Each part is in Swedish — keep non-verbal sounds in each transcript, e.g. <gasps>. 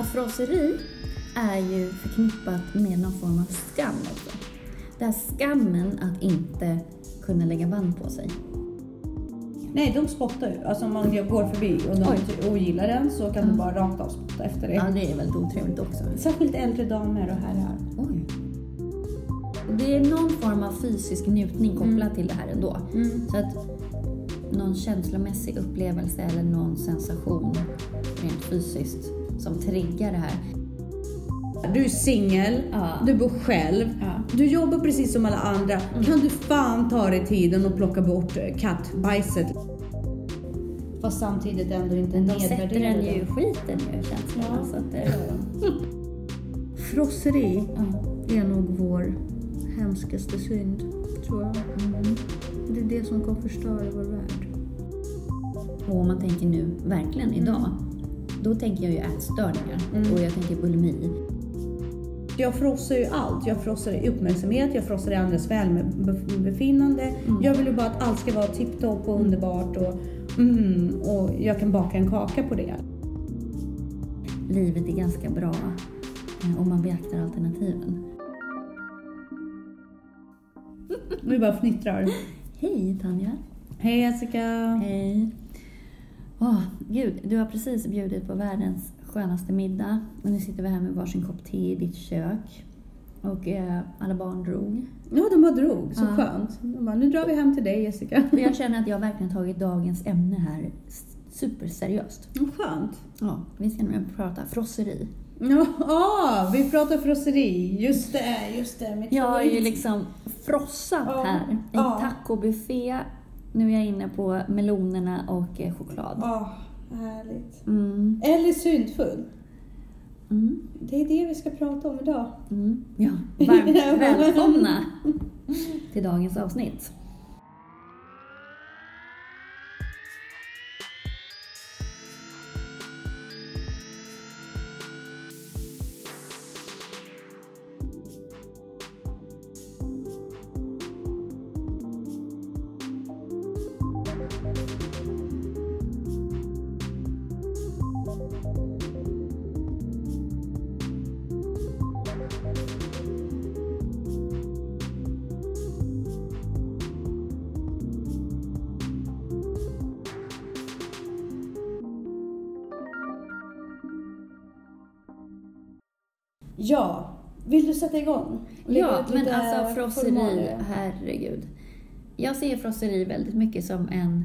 att frosseri är ju förknippat med någon form av skam också. Det här skammen att inte kunna lägga band på sig. Nej, de spottar ju. Alltså om man går förbi och de ogillar den så kan de bara rakt av spotta efter det. Ja, det är väldigt otrevligt också. Särskilt äldre damer och herrar. Oj. Det är någon form av fysisk njutning kopplat till det här ändå. Så att någon känslomässig upplevelse eller någon sensation rent fysiskt som triggar det här. Du är singel, Ja. du bor själv, Ja. du jobbar precis som alla andra. Kan du fan ta dig tiden och plocka bort eh, kattbajset? Fast samtidigt ändå inte Men de sätter nedvärdera den ju i skiten ju känslorna. Ja. Så att det, Frosseri ja. är nog vår hemskaste synd, tror jag. Mm. Det är det som kommer förstöra vår värld. Och om man tänker nu, verkligen idag, då tänker jag ju ätstörningar Mm. och jag tänker bulimi. Jag frossar ju allt. Jag frossar i uppmärksamhet, jag frossar i andras välbefinnande. Mm. Jag vill ju bara att allt ska vara tipptopp och underbart och, mm, och jag kan baka en kaka på det. Livet är ganska bra eh, om man beaktar alternativen. Vi bara fnittrar. Hej Tanja! Hej Jessica! Hej! Åh, gud, du har precis bjudit på världens skönaste middag. Och nu sitter vi här med varsin kopp te i ditt kök. Och eh, alla barn drog. Ja, de bara drog. Så Ja. skönt. De bara, nu drar vi hem till dig Jessica. Och <laughs> jag känner att jag verkligen tagit dagens ämne här superseriöst. Ja, Skönt. Ja, vi ska nu prata frosseri. Ja, <laughs> ah, vi pratar frosseri. Just det, just det. Jag har ju liksom frossat Ja, här i ja. tacobuffé. Nu är jag inne på melonerna och eh, choklad. Ah, härligt. Mm. Eller syndfull. Mm. Det är det vi ska prata om idag. Mm. Ja, varmt <laughs> välkomna till dagens avsnitt. Sätta igång? Ja, men alltså frosseri, herregud. Jag ser frosseri väldigt mycket som en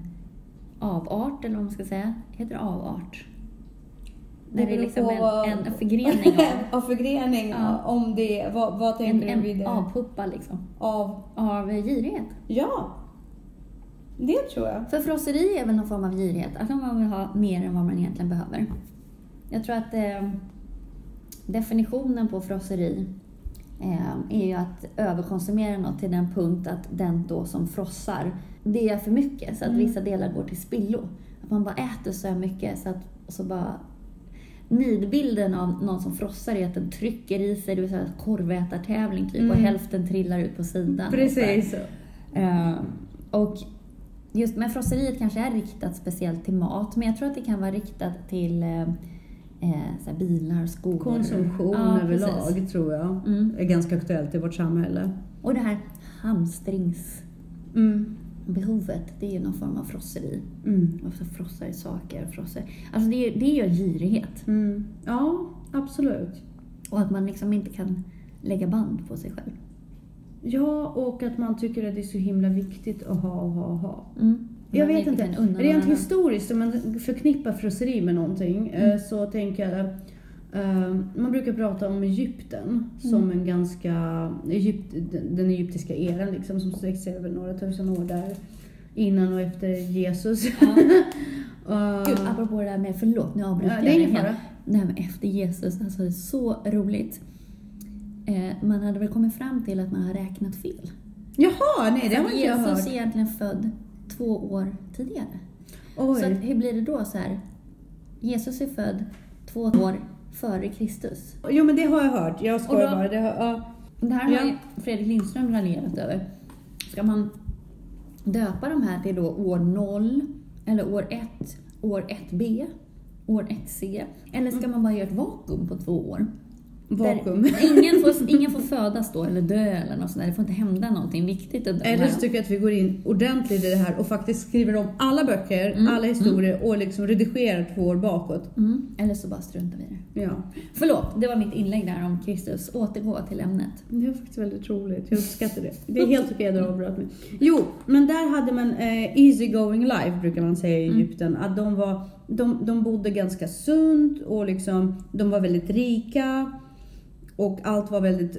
avart, eller vad man ska säga. Heter det avart? Det När det är liksom en, en förgrening av, <laughs> Av förgrening, Ja. om det, vad, vad en, tänker du vid en det? avpuppa liksom. Av, Av girighet. ja. Det tror jag. För frosseri är väl någon form av girighet, att man vill ha mer än vad man egentligen behöver. Jag tror att eh, definitionen på frosseri eh, är ju att överkonsumera något till den punkt att den då som frossar, det är för mycket så att vissa delar går till spillo. Att man bara äter så här mycket så att och så bara Nidbilden av någon som frossar är att den trycker i sig, det vill säga korvätartävling typ, och Mm. hälften trillar ut på sidan. och så här. Precis. Eh, och just, men frosseriet kanske är riktat speciellt till mat, men jag tror att det kan vara riktat till eh, eh, bilar, skor. Konsumtion Ja, överlag precis. tror jag Mm. är ganska aktuellt i vårt samhälle. Och det här hamstringsbehovet, Mm. det är ju någon form av frosseri. Mm. Och så frossar i saker, frossar. Alltså det är, det är ju girighet. Mm. Ja, absolut. Och att man liksom inte kan lägga band på sig själv. Ja, och att man tycker att det är så himla viktigt att ha och ha och ha. Mm. Jag vet inte. Rent historiskt, om man förknippar frosseri med någonting, Mm. eh, så tänker jag... eh, man brukar prata om Egypten som Mm. en ganska... Egypt, den, egyptiska eran liksom, som sträcker sig över några tusen år där. Innan och efter Jesus. Ja. <laughs> Eh, Gud, apropå det där med, förlåt nu avbryter ja, det är jag ingen fara. här med efter Jesus, alltså det är så roligt. Eh, man hade väl kommit fram till att man har räknat fel. Jaha, nej det har inte jag Jesus hört. är egentligen född två år tidigare. Oj. Så att, hur blir det då så här? Jesus är född två år före Kristus. Jo men det har jag hört, jag skojar bara. Det har, ja. Det här Ja. har ju Fredrik Lindström raljerat över. Ska man döpa de här till då år 0, eller år 1, år 1b år ett se? Eller ska man bara göra ett vakuum på två år? Vakuum. Ingen, får, <laughs> ingen får födas då eller dö eller något sånt. Det får inte hända någonting viktigt Eller så tycker jag att vi går in ordentligt i det här och faktiskt skriver om alla böcker, Mm, alla historier och liksom redigerar två år bakåt. Mm. Eller så bara struntar vi i det. Ja. Förlåt, det var mitt inlägg där om Kristus. Återgå till ämnet. Det var faktiskt väldigt roligt. Jag uppskattar det. Det är <laughs> helt okej att du avbröt mig. Jo, men där hade man eh, easy going life brukar man säga i Egypten. Att de, var, de, de bodde ganska sunt och liksom, de var väldigt rika. Och allt var väldigt,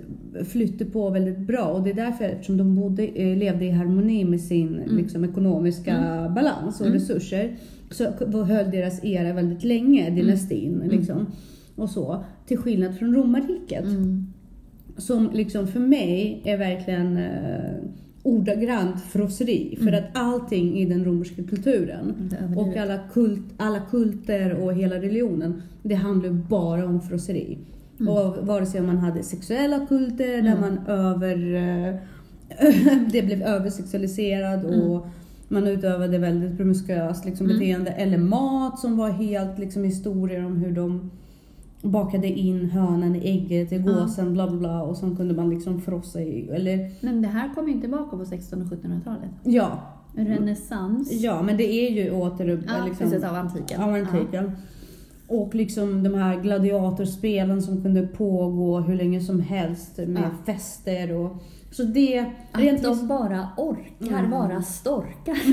flytte på väldigt bra. Och det är därför, eftersom de bodde, eh, levde i harmoni med sin liksom, ekonomiska balans och resurser, så höll deras era väldigt länge, dynastin. Liksom, och så. Till skillnad från romarriket Mm. som liksom för mig är verkligen eh, ordagrant frosseri. För att allting i den romerska kulturen och alla, kult, alla kulter och hela religionen, det handlar bara om frosseri. Och vare sig om man hade sexuella kulter där man över... Eh, <laughs> det blev översexualiserad och man utövade väldigt promiskuöst liksom, beteende. Eller mat som var helt liksom, historier om hur de bakade in hönan i ägget, i gåsen, bla bla bla och så kunde man liksom frossa i, eller Men det här kommer ju tillbaka på 1600 och 1700-talet. ja. Renässans. Ja, men det är ju åter Ja, liksom, precis, av antiken. av antiken. Och liksom de här gladiatorspelen som kunde pågå hur länge som helst med Ja. fester och så det... Att Rent de bara orkar Mm. vara storkar. <laughs>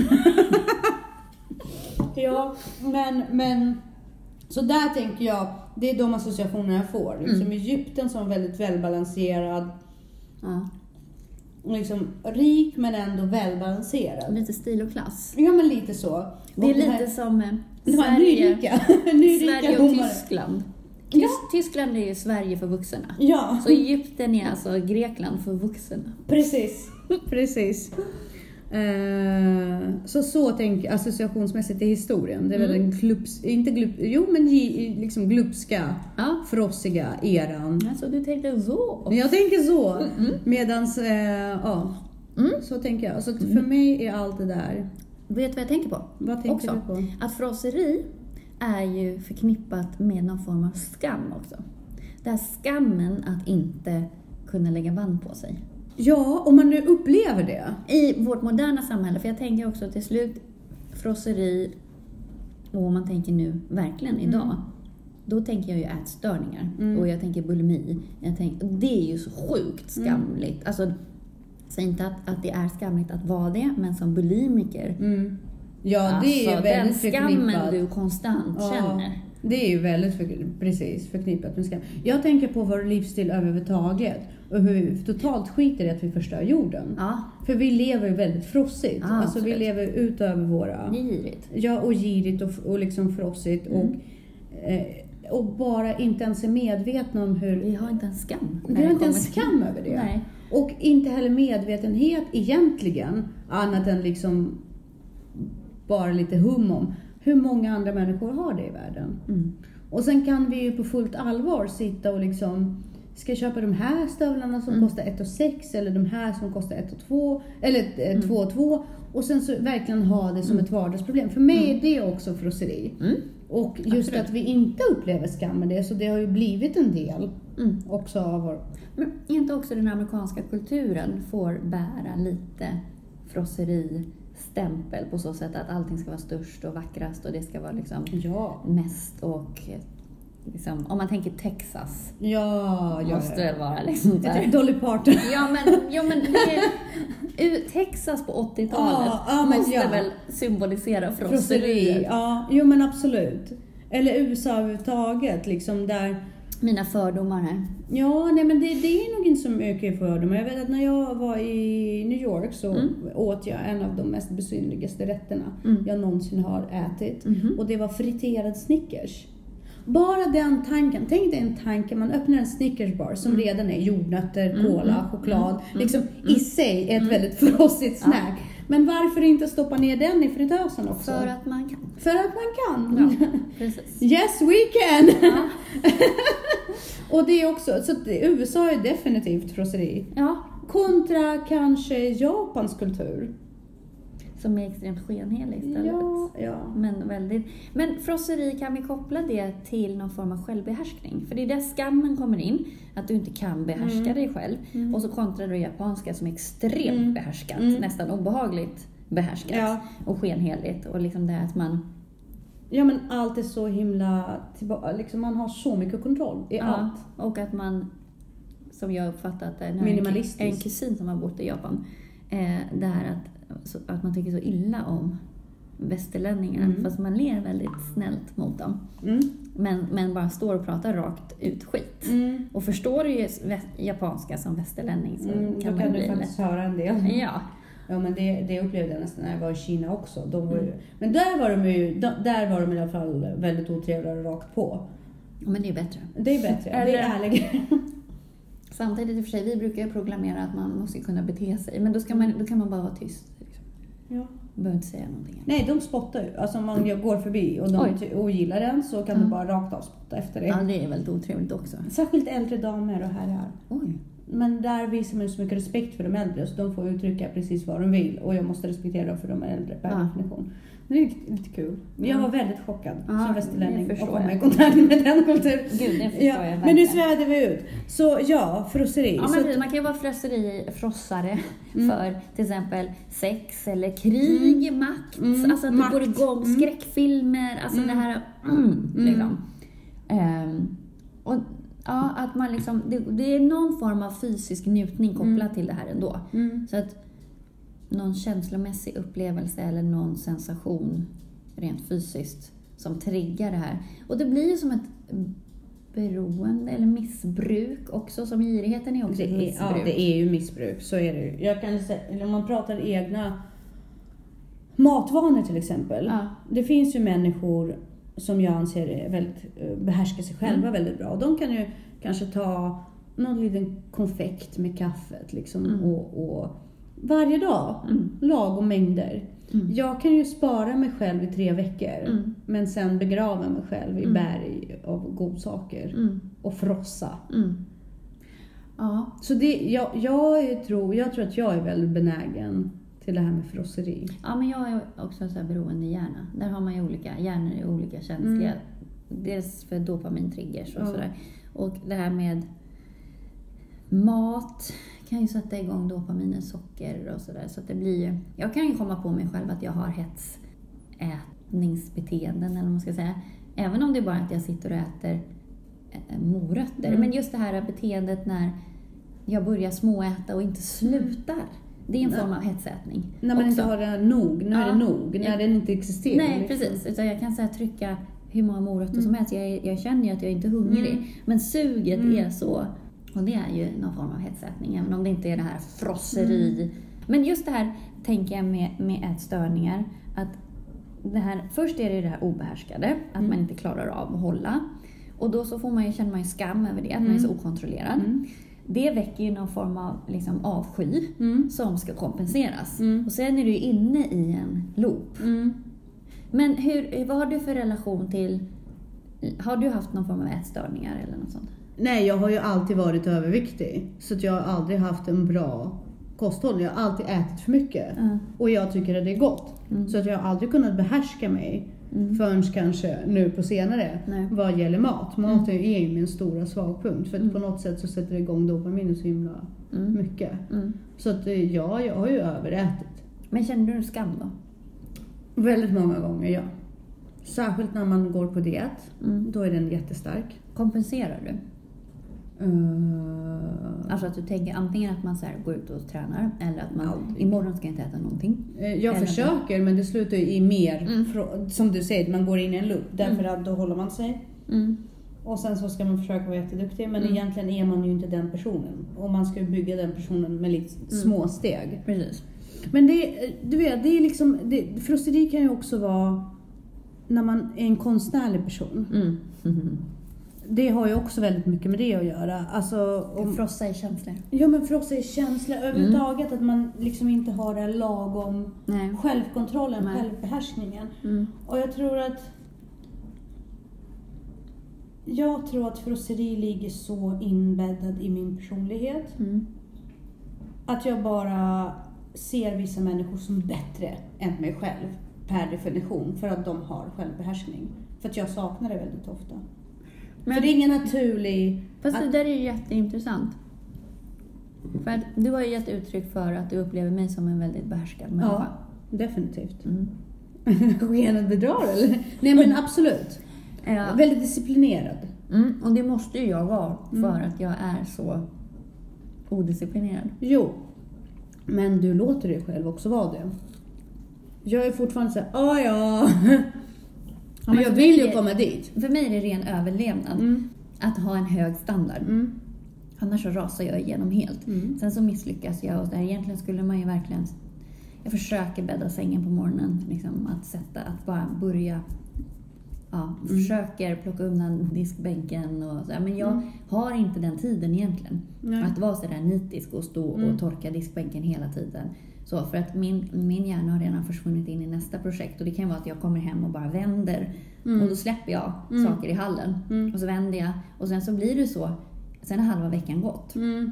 Ja, men, men så där tänker jag, det är de associationer jag får. Liksom Mm. Egypten som väldigt välbalanserad, Ja. Liksom rik men ändå välbalanserad. Lite stil och klass. Ja men lite så. Det är Och lite här- som eh, de här Sverige, nyrika, <laughs> nyrika Sverige och. Tyskland. Ja. Tys- Tyskland är ju Sverige för vuxna. Ja, Så Egypten är alltså Grekland för vuxna. precis. <laughs> Precis. Eh, så så tänker jag associationsmässigt i historien. Det är väl Mm. den glups, inte glup, jo men liksom glupska, Ja, frossiga eran. alltså du tänkte så. Jag tänker så. Medans, eh, ja. Mm. Så tänker jag. Så att för mig är allt det där. Vet du vad jag tänker på? Vad tänker Också. du på? Att frosseri är ju förknippat med någon form av skam också. Det här skammen att inte kunna lägga band på sig. Ja, om man nu upplever det. I vårt moderna samhälle, för jag tänker också till slut frosseri och om man tänker nu verkligen idag. Då tänker jag ju ätstörningar Mm. och jag tänker bulimi. Jag tänker, det är ju så sjukt Mm. skamligt. Alltså, säg inte att, att det är skamligt att vara det, men som bulimiker. Mm. Ja, det är alltså, väldigt den skammen förknippat. du konstant Ja, känner. Det är ju väldigt för, precis förknippat med skam. Jag tänker på vår livsstil överhuvudtaget och hur vi totalt skiter i att vi förstör jorden. Ja, För vi lever ju väldigt frossigt. Ja, alltså vi lever utöver våra... girigt. Ja, och girigt och, och liksom frossigt. Mm. Och, eh, och bara inte ens är medvetna om hur... Vi har inte en skam. Vi har inte en skam över det. Nej. Och inte heller medvetenhet egentligen, annat än liksom bara lite hum om hur många andra människor har det i världen. Mm. Och sen kan vi ju på fullt allvar sitta och liksom Ska jag köpa de här stövlarna som Mm. kostar 1 och 6 eller de här som kostar 1 och 2 eller Mm. 2 och 2 och sen så verkligen ha det som ett vardagsproblem. För mig är det också frosseri. Mm. Och just Absolut. att vi inte upplever skam med det, så det har ju blivit en del Mm. också av vår... Men inte också den amerikanska kulturen får bära lite frosseristämpel på så sätt att allting ska vara störst och vackrast och det ska vara liksom Ja. mest och liksom, om man tänker Texas Ja, måste det vara liksom där. Dolly Parton. Ja men, ja, men är, Texas på 80-talet Ja, ja, måste ja. väl symbolisera Frosseri. Ja, jo men absolut. Eller USA överhuvudtaget, liksom där... Mina fördomar här. Ja, nej men det, det är nog inte så mycket fördomar. Jag vet att när jag var i New York så Mm. åt jag en av de mest besynnerligaste rätterna Mm. jag någonsin har ätit. Mhm. Och det var friterad Snickers. Bara den tanken, tänk dig en tanke, man öppnar en Snickersbar som Mm. redan är jordnötter, Mm, cola, mm, choklad. mm, liksom i sig är ett Mm. väldigt frossigt Ja. Men varför inte stoppa ner den i fritösen också? För att man kan. För att man kan. Ja, <laughs> precis. Yes we can! Ja. <laughs> Och det är också, så USA är definitivt frosseri. ja. Kontra kanske Japans kultur. Som är extremt skenhelig istället. Ja, ja. Men, väldigt, men frosseri, kan vi koppla det till någon form av självbehärskning? För det är där skammen kommer in, att du inte kan behärska Mm. dig själv. Mm. Och så kontrar du japanska som är extremt Mm. behärskat, Mm. nästan obehagligt behärskat Ja. och skenheligt. Och liksom det att man... ja, men allt är så himla liksom man har så mycket kontroll i allt. och att man, som jag uppfattat det. En kusin som har bott i Japan, eh, det här att, så, att man tycker så illa om västerlänningarna, Mm. fast man ler väldigt snällt mot dem. Mm. Men, men bara står och pratar rakt ut skit. Mm. Och förstår du ju japanska som västerlänning så Mm, kan då kan du faktiskt höra en del. lätt... <laughs> Ja. Ja men det, det upplevde jag nästan när jag var i Kina också. De var ju, Mm. Men där var de ju där var de i alla fall väldigt otrevliga och rakt på. Men det är ju bättre. Det är bättre, det är Eller- ärligare. Samtidigt i och för sig, vi brukar ju proklamera att man måste kunna bete sig. Men då, ska man, då kan man bara vara tyst. Ja. Behöver inte säga någonting. Nej, de spottar ju. Alltså om man går förbi och de ogillar den så kan Ja. du bara rakt av spotta efter det. Ja, det är väldigt otrevligt också. Särskilt äldre damer och herrar. Oj. Men där visar man så mycket respekt för de äldre så de får uttrycka precis vad de vill och jag måste respektera dem för de är äldre per Ja. definition. Det är lite, kul. Jag Ja. var väldigt chockad Ja, som västerlänning det att komma i jag. kontakt med den kulturen. Gud, det Ja, jag men nu svävade vi ut. Så ja, frosseri. Ja, men det- man kan ju vara frosseri, frossare Mm. för till exempel sex eller krig, makt, Mm, alltså att makt. du går igång, Mm. skräckfilmer, alltså Mm. det här... Mm, liksom. Ehm, och, ja, att man liksom, det, det är någon form av fysisk njutning kopplat Mm. till det här ändå. Mm. Så att någon känslomässig upplevelse eller någon sensation rent fysiskt som triggar det här. Och det blir ju som ett beroende eller missbruk också, som girigheten är också Det ett är, missbruk. ja, det är ju missbruk, så är det ju. Jag kan säga, om man pratar egna matvanor till exempel. Ja. Det finns ju människor som jag anser är väldigt, eh, behärskar sig själva Mm. väldigt bra. De kan ju kanske ta någon liten konfekt med kaffet liksom, Mm. och, och varje dag, Mm. lagom mängder. Mm. Jag kan ju spara mig själv i tre veckor, Mm. men sen begrava mig själv i Mm. berg av godsaker Mm. och frossa. Mm. Ja, Så det, jag, jag, tror, jag tror att jag är väldigt benägen till det här med frosseri. ja, men jag är också så här beroende hjärna. Där har man ju olika, hjärnor är olika känsliga. Dels för dopamintriggers och Ja. sådär. Och det här med mat kan ju sätta igång dopaminer, socker och sådär. Så att det blir ju... Jag kan ju komma på mig själv att jag har hetsätningsbeteenden, eller vad man ska säga. Även om det är bara att jag sitter och äter eh, morötter. Mm. Men just det här beteendet när jag börjar småäta och inte slutar. Det är en Nej. form av hetsätning. När man också. inte har det nog, nu är Ja. det nog, när Ja. den inte existerar. Nej, liksom. precis. Utan jag kan så här trycka hur många morötter som Mm. helst. Jag, jag känner ju att jag inte är hungrig. Mm. Men suget Mm. är så... Och det är ju någon form av hetsätning, även om det inte är det här frosseri. Mm. Men just det här tänker jag med, med ätstörningar. Att det här, först är det det här obehärskade, att Mm. man inte klarar av att hålla. Och då så får man ju, känner man ju skam över det, att man är så Mm. okontrollerad. Mm. Det väcker ju någon form av liksom, avsky Mm. som ska kompenseras. Mm. Och sen är du inne i en loop. Mm. Men hur, vad har du för relation till... Har du haft någon form av ätstörningar eller något sånt? Nej, jag har ju alltid varit överviktig. Så att jag har aldrig haft en bra kosthållning. Jag har alltid ätit för mycket. Ja. Och jag tycker att det är gott. Mm. Så att jag har aldrig kunnat behärska mig Mm. förrän kanske nu på senare Nej. vad gäller mat. Mat är ju min stora svagpunkt. För Mm. på något sätt så sätter det igång dopaminer så himla Mm. mycket. Mm. Så att eh, ja, jag har ju överätit. Men kände du skam då? Väldigt många gånger, ja. Särskilt när man går på diet. Mm. Då är den jättestark. Kompenserar du? Uh, Alltså att du tänker antingen att man så går ut och tränar eller att man Aldrig. imorgon ska jag inte äta någonting. Eh, Jag Eller- försöker men det slutar ju i mer, Mm. som du säger, man går in i en loop. Därför att då håller man sig. Mm. Och sen så ska man försöka vara jätteduktig men Mm. egentligen är man ju inte den personen. Och man ska ju bygga den personen med lite Mm. små steg. Precis. Men det, du vet, det är liksom, det, frosseri kan ju också vara när man är en konstnärlig person. Mm. <laughs> Mm. Det har ju också väldigt mycket med det att göra. Alltså, om, Frossa i känslor. ja men för oss är känsla överhuvudtaget att man liksom inte har här lagom Nej. självkontrollen, Nej. självbehärskningen. Mm. Och jag tror att jag tror att frosseri ligger så inbäddad i min personlighet Mm. att jag bara ser vissa människor som bättre än mig själv per definition för att de har självbehärskning. För att jag saknar det väldigt ofta. Men, för det är ingen naturlig... Fast det där är ju jätteintressant. För att du har ju gett uttryck för att du upplever mig som en väldigt behärskad människa. Ja, definitivt. Mm. <laughs> Skenet bedrar eller? Nej men absolut. Ja. Väldigt disciplinerad. Mm, och det måste ju jag vara för Mm. att jag är så odisciplinerad. Jo. Men du låter dig själv också vara det. Jag är fortfarande såhär, ah ja. <laughs> men jag vill ju komma dit. För mig är det ren överlevnad. Mm. Att ha en hög standard. Mm. Annars så rasar jag igenom helt. Mm. Sen så misslyckas jag och där egentligen skulle man ju verkligen... Jag försöker bädda sängen på morgonen. Liksom, att sätta, att bara börja... Ja, Mm. försöker plocka undan diskbänken och så. här. Men jag Mm. har inte den tiden egentligen. Nej. Att vara sådär nitisk och stå Mm. och torka diskbänken hela tiden. Så, för att min, min hjärna har redan försvunnit in i nästa projekt. Och det kan vara att jag kommer hem och bara vänder. Mm. Och då släpper jag Mm. saker i hallen. Mm. Och så vänder jag. Och sen så blir det så. Sen har halva veckan gått. Mm.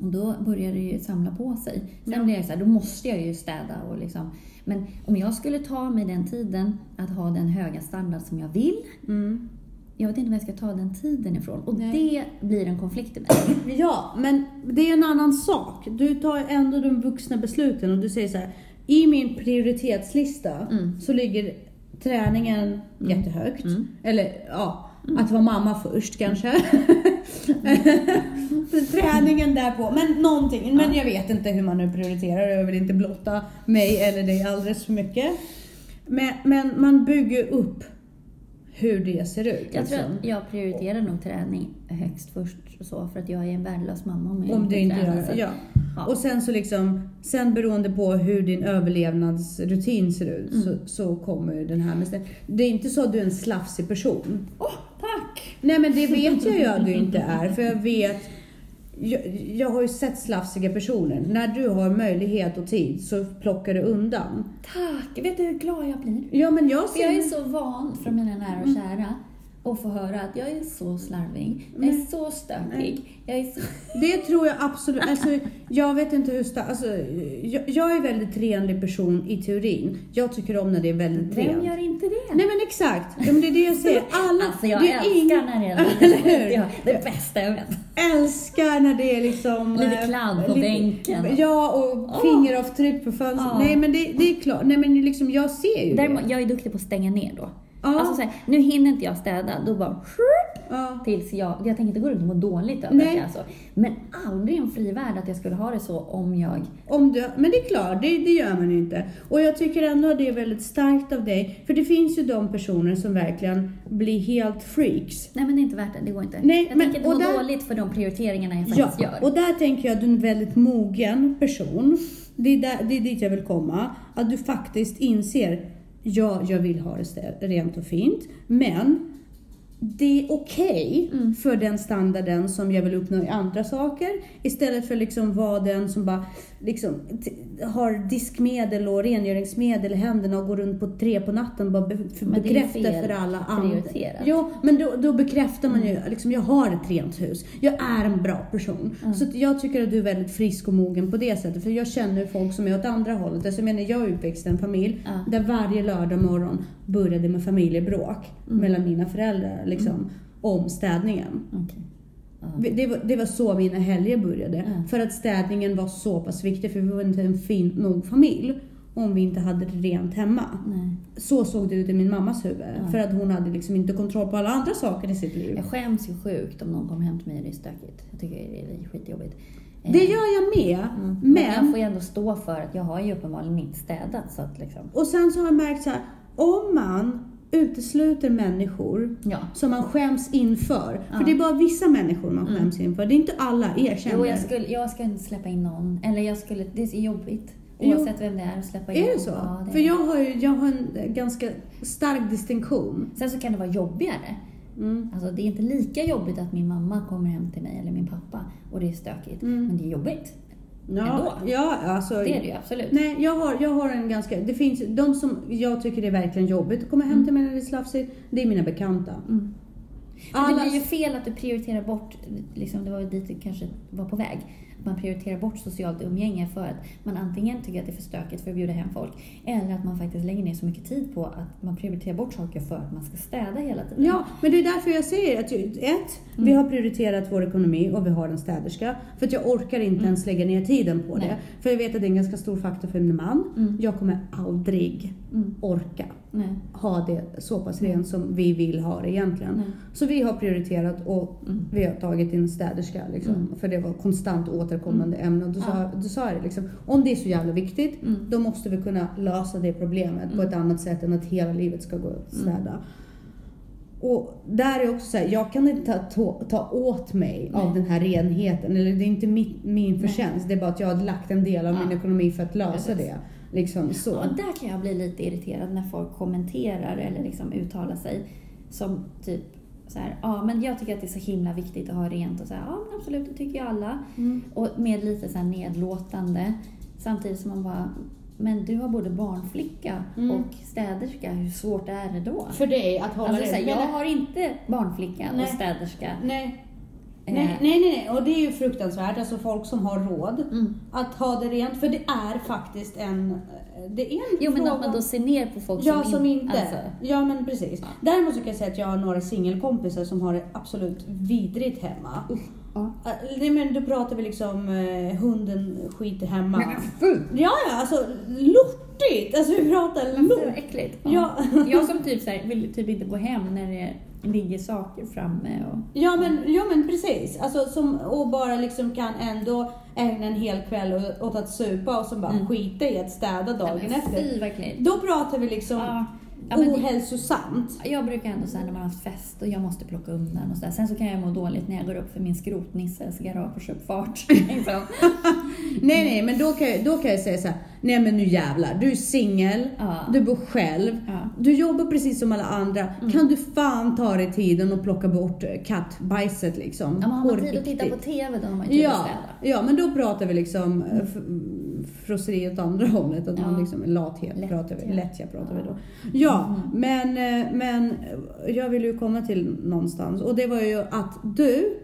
Och då börjar det ju samla på sig. Sen Ja. blir jag så här, då måste jag ju städa och liksom. Men om jag skulle ta mig den tiden att ha den höga standard som jag vill. Mm. Jag vet inte var jag ska ta den tiden ifrån. Och Nej. det blir en konflikt i mig. <clears throat> Ja, men det är en annan sak. Du tar ändå de vuxna besluten och du säger så här. I min prioritetslista Mm. så ligger träningen jättehögt. Mm. Eller ja, att vara mamma först kanske. <laughs> träningen där på. Men någonting. Men jag vet inte hur man nu prioriterar. Jag vill inte blotta mig eller dig alldeles för mycket. Men, men man bygger upp hur det ser ut. Jag tror liksom. att jag prioriterar nog träning högst först. och Så, för att jag är en värdelös mamma om jag Om du inte tränar. Ja. Ja. Och sen så liksom, sen beroende på hur din överlevnadsrutin ser ut Mm. så, så kommer den här med Det är inte så att du är en slafsig person. Åh, tack! Nej men det vet jag ju att du inte är för jag vet jag, jag har ju sett slafsiga personer. När du har möjlighet och tid så plockar du undan. Tack! Vet du hur glad jag blir? Ja men jag För jag är ser... så van från mina nära och kära att få höra att jag är så slarvig, jag är så stökig, jag är så... <laughs> Det tror jag absolut. Alltså, jag vet inte hur sta- alltså, jag, jag är en väldigt renlig person i teorin. Jag tycker om när det är väldigt Vem rent. gör inte det? Nej men exakt. Ja, men det är det jag säger. <laughs> Alla, Alltså jag det är älskar ingen- när det är <laughs> Eller hur? Ja, det bästa jag vet. älskar när det är liksom... Lite eh, kladd på lite- bänken. Ja, och fingeravtryck på fönstret. Ja. Nej men det, det är klart. Nej men liksom jag ser ju Däremot, det. jag är duktig på att stänga ner då. Ja. Alltså så här, nu hinner inte jag städa, då bara Ja. tills jag... Jag tänker inte gå runt och må dåligt över Nej. att jag är så. Men aldrig en fri värld att jag skulle ha det så om jag... Om du, men det är klart, det, det gör man ju inte. Och jag tycker ändå att det är väldigt starkt av dig. För det finns ju de personer som verkligen blir helt freaks. Nej men det är inte värt det, det går inte. Nej, jag men- tänker inte må där- dåligt för de prioriteringarna jag Ja, faktiskt gör. och där tänker jag att du är en väldigt mogen person. Det är, där, det är dit jag vill komma. Att du faktiskt inser, ja, jag vill ha det rent och fint, men det är okej Mm. för den standarden som jag vill uppnå i andra saker. Istället för liksom vara den som bara liksom, har diskmedel och rengöringsmedel i händerna och går runt på tre på natten och bara be- bekräftar för alla andra. Jo, men då, då bekräftar man ju liksom, jag har ett rent hus. Jag är en bra person. Så att jag tycker att du är väldigt frisk och mogen på det sättet. För jag känner folk som är åt andra hållet. Alltså, jag menar, jag är uppväxt i en familj Ja. där varje lördag morgon började med familjebråk mellan mina föräldrar liksom, om städningen. Ja. Det var, det var så mina helger började. Ja. För att städningen var så pass viktig, för vi var inte en fin nog familj om vi inte hade det rent hemma. Nej. Så såg det ut i min mammas huvud. Ja. För att hon hade liksom inte kontroll på alla andra saker i sitt liv. Jag skäms ju sjukt om någon kommer hem till mig och det är stökigt. Jag tycker det är skitjobbigt. Eh, Det gör jag med. mm. Men jag Men, får ju ändå stå för att jag har ju uppenbarligen inte städat så att liksom... och sen så har jag märkt så här, om man utesluter människor Ja. som man skäms inför. Ja. För det är bara vissa människor man skäms inför. Det är inte alla, erkänn Jo, jag skulle, jag ska inte släppa in någon. Eller jag skulle, det är jobbigt. Jo. Oavsett vem det är, att släppa in Är det så? Ja, det För jag har ju jag har en ganska stark distinktion. Sen så kan det vara jobbigare. Mm. Alltså det är inte lika jobbigt att min mamma kommer hem till mig eller min pappa och det är stökigt. Mm. Men det är jobbigt. Ja, Ändå. ja, alltså, Det är det ju absolut. Nej, jag har, jag har en ganska... Det finns de som jag tycker är verkligen jobbigt att komma hem till mig när det är slafsigt. Det är mina bekanta. Mm. Men det blir ju fel att du prioriterar bort, liksom, det var dit du kanske var på väg. Man prioriterar bort socialt umgänge för att man antingen tycker att det är för stökigt för att bjuda hem folk eller att man faktiskt lägger ner så mycket tid på att man prioriterar bort saker för att man ska städa hela tiden. Ja, men det är därför jag säger att ett, vi Mm. har prioriterat vår ekonomi och vi har en städerska. För att jag orkar inte ens lägga ner tiden på Mm. Nej. det. För jag vet att det är en ganska stor faktor för min man. Mm. Jag kommer aldrig Mm. orka Nej. ha det så pass rent som vi vill ha det egentligen. Nej. Så vi har prioriterat och Mm. vi har tagit in städerska liksom, Mm. för det var konstant återkommande ämne. Och då, sa, Ja. då sa jag det liksom, om det är så jävla viktigt Mm. då måste vi kunna lösa det problemet på Mm. ett annat sätt än att hela livet ska gå att städa. Och där är också så här, jag kan inte ta, ta åt mig av Nej. den här renheten. Eller det är inte mitt, min förtjänst, det är bara att jag har lagt en del av Ja. min ekonomi för att lösa Precis. det. Liksom så. Och där kan jag bli lite irriterad när folk kommenterar eller liksom uttalar sig som typ så här, ja men jag tycker att det är så himla viktigt att ha rent och så här, ja men absolut det tycker ju alla. Mm. Och med lite så nedlåtande. Samtidigt som man bara, men du har både barnflicka Mm. och städerska, hur svårt är det då? För dig att hålla Alltså, det. här, jag har inte barnflicka Nej. och städerska. Nej. Eh, Nej, nej, nej. Och det är ju fruktansvärt. Alltså folk som har råd Mm. att ha det rent. För det är faktiskt en... Det är en Jo men fråga att man då ser ner på folk Ja, som, som in- inte. Alltså, Ja, men precis. Däremot så kan jag säga att jag har några singelkompisar som har det absolut vidrigt hemma. ja. Äh, Nej, men då pratar vi liksom eh, hunden skiter hemma. Fy! Ja, ja, alltså lortigt. Alltså vi pratar lort. äckligt? Ja. Jag som typ så här, vill typ inte gå hem när det ligger saker framme. Och, Ja men, ja men precis. Alltså, som, och bara liksom kan ändå ägna en hel kväll åt- att supa och så bara Mm. skita i att städa dagen Ja, efter. Fy. Då pratar vi liksom Ja. Ja, men det- ohälsosamt. Jag brukar ändå säga när man har haft fest och jag måste plocka undan och sådär. Sen så kan jag må dåligt när jag går upp för min skrotnisses garageuppfart. <laughs> liksom. Nej nej men då kan, jag, då kan jag säga så här. nej men nu jävlar, du är singel, Ja. du bor själv, Ja. du jobbar precis som alla andra. Kan du fan ta dig tiden och plocka bort eh, kattbajset liksom? Ja, men har man tid att titta på TV då har man ju att Ja, ja, men då pratar vi liksom f- frosseri åt andra <laughs> hållet. Att man Ja. liksom, lathet Lättja. pratar vi, lättja pratar vi då. Ja, men, eh, men jag vill ju komma till någonstans. Och det var ju att du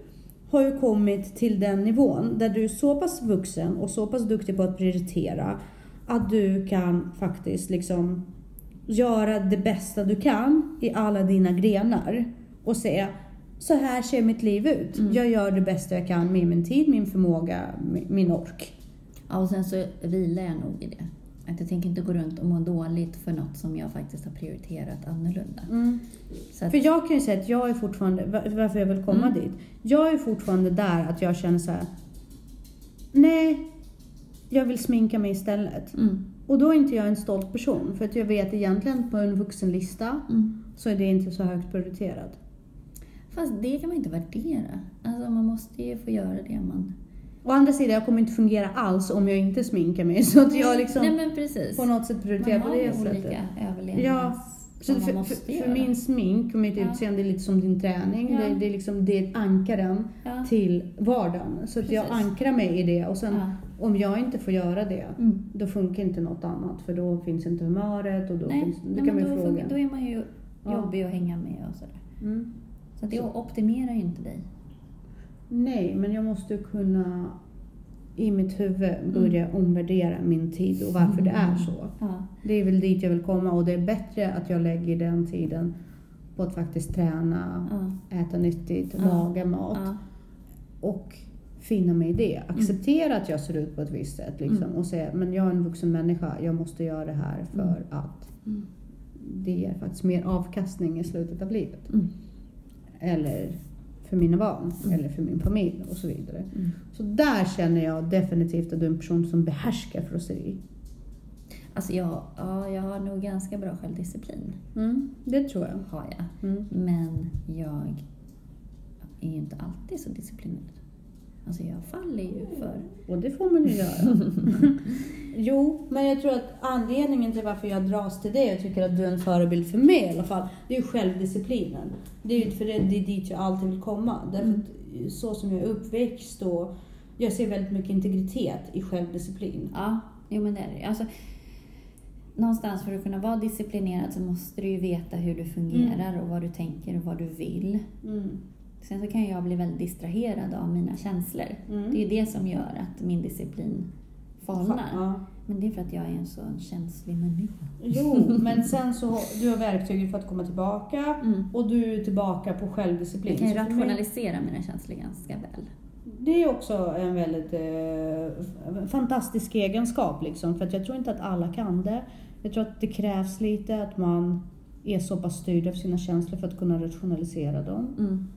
har ju kommit till den nivån där du är så pass vuxen och så pass duktig på att prioritera att du kan faktiskt liksom göra det bästa du kan i alla dina grenar och säga så här ser mitt liv ut. Mm. Jag gör det bästa jag kan med min tid, min förmåga, mi- min ork. Ja, och sen så vilar jag nog i det. Att jag tänker inte gå runt och må dåligt för något som jag faktiskt har prioriterat annorlunda. Så att, För jag kan ju säga att jag är fortfarande, var- varför jag vill komma Mm. dit. Jag är fortfarande där att jag känner så här. Nej, jag vill sminka mig istället. mm, Och då är inte jag en stolt person. För att jag vet egentligen på en vuxenlista mm. så är det inte så högt prioriterat. Fast det kan man inte värdera. Alltså man måste ju få göra det man... Å andra sidan, jag kommer inte fungera alls om jag inte sminkar mig. <laughs> Så att jag liksom Nej men precis. på något sätt prioriterar man på har det sättet. olika överlevnads... Ja, Så för, man för, för min smink och mitt Ja. utseende är lite som din träning. Ja. Det, det är liksom det är ankaren Ja. till vardagen. Så att jag ankrar mig i det och sen om jag inte får göra det Mm. då funkar inte något annat för då finns inte humöret och då Nej, finns, nej, kan man då, fråga. funkar- då är man ju jobbig att hänga med och sådär. Mm. Så det Så. optimerar ju inte dig. Nej, men jag måste kunna i mitt huvud börja Mm. omvärdera min tid och varför det är så. Ja. Det är väl dit jag vill komma och det är bättre att jag lägger den tiden på att faktiskt träna, Ja. äta nyttigt, Ja. laga mat och finna mig i det. Acceptera att jag ser ut på ett visst sätt liksom, Mm. och säga men jag är en vuxen människa, jag måste göra det här för att Mm. det ger faktiskt mer avkastning i slutet av livet. Mm. Eller för mina barn, Mm. eller för min familj och så vidare. Mm. Så där känner jag definitivt att du är en person som behärskar frosseri. Alltså jag, ja, jag har nog ganska bra självdisciplin. Mm, det tror jag. Har jag. Mm. Men jag är ju inte alltid så disciplinerad. Alltså jag faller ju för... <laughs> Och det får man ju göra. <laughs> jo, men jag tror att anledningen till varför jag dras till det och tycker att du är en förebild för mig i alla fall, det är ju självdisciplinen. Det är ju för det, det är dit jag alltid vill komma. Därför att så som jag är uppväxt och jag ser väldigt mycket integritet i självdisciplin. Ja, jo men det är det. Alltså, någonstans för att kunna vara disciplinerad så måste du ju veta hur du fungerar och vad du tänker och vad du vill. Mm. Sen så kan jag bli väldigt distraherad av mina känslor. Mm. Det är det som gör att min disciplin falnar. Ja. Men det är för att jag är en sån känslig människa. Jo, men sen så du har verktyg för att komma tillbaka Mm. och du är tillbaka på självdisciplin. Jag kan ju Så mig- rationalisera mina känslor ganska väl. Det är också en väldigt eh, fantastisk egenskap liksom, för att jag tror inte att alla kan det. Jag tror att det krävs lite att man är så pass styrd av sina känslor för att kunna rationalisera dem. Mm.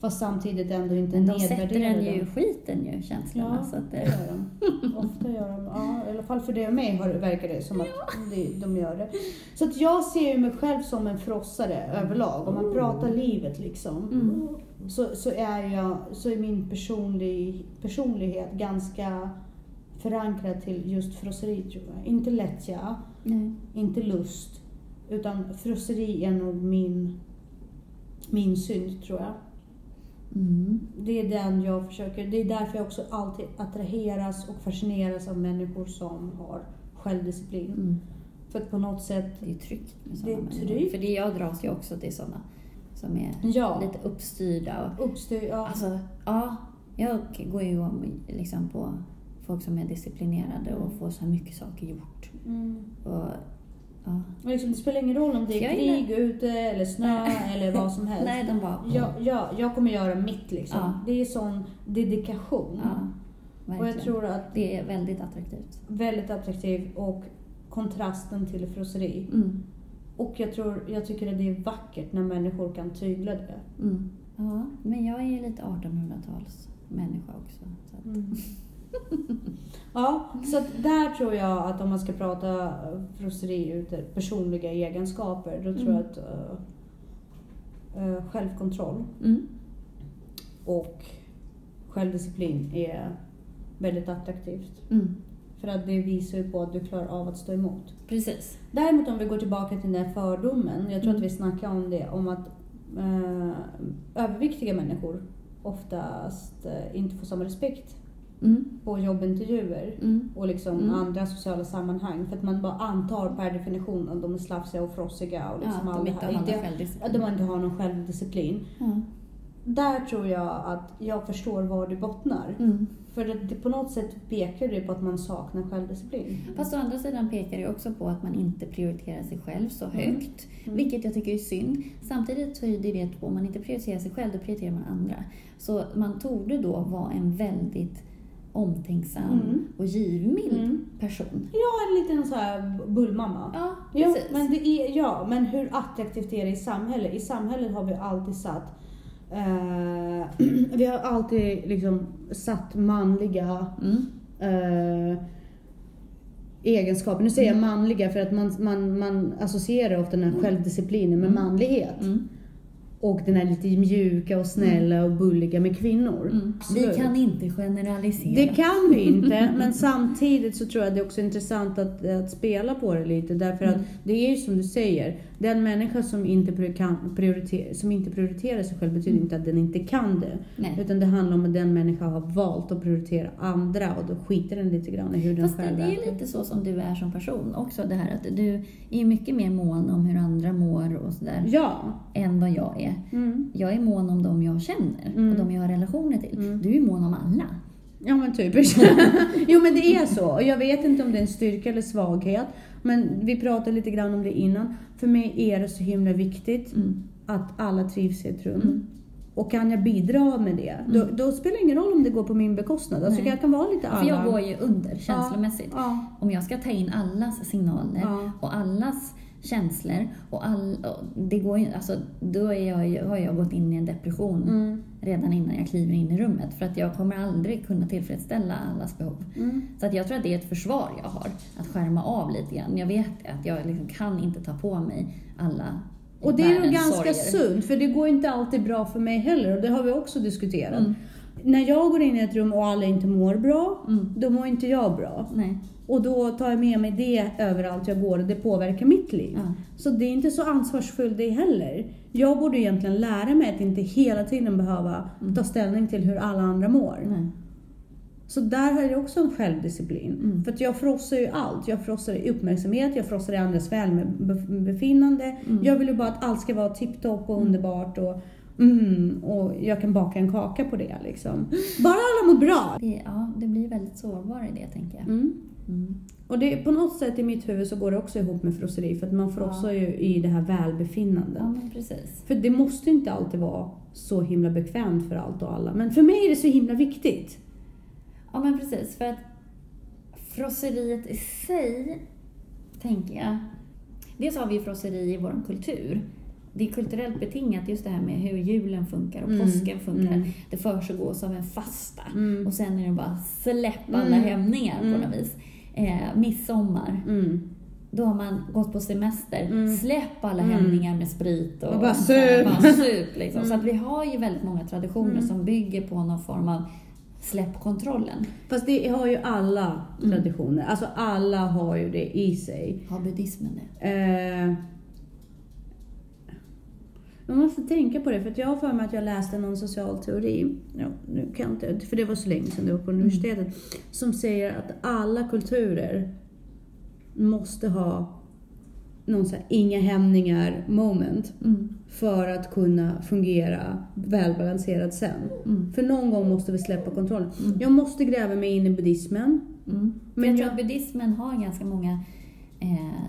Fast samtidigt ändå inte Men de sätter nedvärdera en ju dem. skiten ju, känslorna. Ja, så att det det, gör de. <laughs> Ofta gör de. Ja, I alla fall för det och mig har, verkar det som att det, de gör det. Så att jag ser ju mig själv som en frossare överlag. Om man pratar livet liksom. Mm. Så, så, är jag, så är min personlig, personlighet ganska förankrad till just frosseri tror jag. Inte lättja, nej. inte lust. Utan frosseri är nog min, min synd tror jag. Mm. Det är den jag försöker, det är därför jag också alltid attraheras och fascineras av människor som har självdisciplin. Mm. För att på något sätt, Det är tryggt med Det sådana människor. tryggt. För det jag dras ju också till sådana som är ja, lite uppstyrda. Och, uppstyr, ja. alltså, ja, jag går ju om liksom på folk som är disciplinerade och får så här mycket saker gjort. Mm. Och, ja. Och liksom, det spelar ingen roll om det är Jag krig ute eller snö <laughs> eller vad som helst. Nej, de bara... Ja, ja, jag kommer göra mitt liksom. Ja. Det är sån dedikation. ja och jag tror att Det är väldigt attraktivt. väldigt attraktiv och kontrasten till frosseri. Mm. Och jag, tror, jag tycker att det är vackert när människor kan tygla det. Mm. Ja, men jag är ju lite 1800-tals människa också. Mm. <laughs> ja, så där tror jag att om man ska prata eh, frosseri ur personliga egenskaper, då tror Mm. jag att eh, eh, självkontroll mm. och självdisciplin är väldigt attraktivt. Mm. För att det visar ju på att du klarar av att stå emot. Precis. Däremot om vi går tillbaka till den här fördomen, jag tror Mm. att vi snackade om det, om att eh, överviktiga människor oftast eh, inte får samma respekt Mm. på jobbintervjuer Mm. och liksom Mm. andra sociala sammanhang. För att man bara antar per definition att de är slafsiga och frossiga och liksom ja, allt de det här. Inte, att de inte har någon självdisciplin. Ja. Där tror jag att jag förstår var det bottnar. Mm. För att det på något sätt pekar det på att man saknar självdisciplin. Fast å andra sidan pekar det också på att man inte prioriterar sig själv så högt. Mm. Vilket jag tycker är synd. Samtidigt tyder det på att om man inte prioriterar sig själv, då prioriterar man andra. Så man torde då vara en väldigt omtänksam Mm. och givmild Mm. person. Ja, en liten så här bullmamma. Ja, Ja, precis. men det är, ja, men hur attraktivt är det i samhället? I samhället har vi alltid satt eh, <clears throat> vi har alltid liksom satt manliga Mm. eh, egenskaper. Nu säger jag Mm. manliga för att man, man, man associerar ofta den här självdisciplinen med Mm. manlighet. Mm. Och den här lite mjuka och snälla och bulliga med kvinnor. Mm. Vi kan inte generalisera. Det kan vi inte, <laughs> men samtidigt så tror jag det är också intressant att, att spela på det lite. Därför att Mm. det är ju som du säger, den människa som inte, prioriter, som inte prioriterar sig själv betyder Mm. inte att den inte kan det. Nej. Utan det handlar om att den människa har valt att prioritera andra och då skiter den lite grann i hur den Fast det, själv det är lite så som du är som person också. Det här att du är mycket mer mån om hur andra mår och sådär. Ja. Än vad jag är. Mm. Jag är mån om dem jag känner Mm. och de jag har relationer till. Mm. Du är mån om alla. Ja men typiskt. <laughs> jo men det är så. Och jag vet inte om det är en styrka eller svaghet. Men vi pratade lite grann om det innan. För mig är det så himla viktigt Mm. att alla trivs i ett rum. Mm. Och kan jag bidra med det, då, då spelar det ingen roll om det går på min bekostnad. Alltså Nej. jag kan vara lite alla. För jag går ju under känslomässigt. Ja. Om jag ska ta in allas signaler Ja. och allas känslor och all, och det går ju, alltså, då är jag, har jag gått in i en depression Mm. redan innan jag kliver in i rummet. För att jag kommer aldrig kunna tillfredsställa allas behov. Mm. Så att jag tror att det är ett försvar jag har, att skärma av lite grann. Jag vet att jag liksom kan inte ta på mig alla Och det är nog ganska sorger. sunt, för det går inte alltid bra för mig heller. Och det har vi också diskuterat. Mm. När jag går in i ett rum och alla inte mår bra, Mm. då mår inte jag bra. Nej. Och då tar jag med mig det överallt jag går och det påverkar mitt liv. Ja. Så det är inte så ansvarsfullt det heller. Jag borde egentligen lära mig att inte hela tiden behöva Mm. ta ställning till hur alla andra mår. Nej. Så där har jag också en självdisciplin. Mm. För att jag frossar ju allt. Jag frossar i uppmärksamhet, jag frossar i andras välbefinnande. Mm. Jag vill ju bara att allt ska vara tipptopp och underbart. Och, Mm, och jag kan baka en kaka på det liksom. Bara alla mår bra. Det, ja, det blir väldigt sårbar i det, tänker jag. Mm. Mm. Och det, på något sätt i mitt huvud så går det också ihop med frosseri för att man får Ja. också ju i det här välbefinnandet. Ja, men precis. För det måste inte alltid vara så himla bekvämt för allt och alla. Men för mig är det så himla viktigt. Ja, men precis. För att frosseriet i sig, tänker jag. Dels har vi frosseri i vår kultur. Det är kulturellt betingat just det här med hur julen funkar och Mm, påsken funkar. mm. Det försiggås av en fasta. Mm. Och sen är det bara släpp alla Mm, hämningar mm. på något vis. Eh, midsommar, Mm. då har man gått på semester. Mm. Släpp alla Mm. hämningar med sprit och, Och bara sup. bara sup liksom. Så Mm. att vi har ju väldigt många traditioner Mm. som bygger på någon form av släpp kontrollen. Fast det har ju alla Mm. traditioner. Alltså alla har ju det i sig. Har buddhismen det? Eh, man måste tänka på det, för jag har för mig att jag läste någon social teori, ja, nu kan jag inte, för det var så länge sedan det var på universitetet, som säger att alla kulturer måste ha någon så här inga hämningar moment Mm. för att kunna fungera välbalanserat sen. Mm. För någon gång måste vi släppa kontrollen. Mm. Jag måste gräva mig in i buddhismen. Mm. Men jag tror jag- att buddhismen har ganska många eh,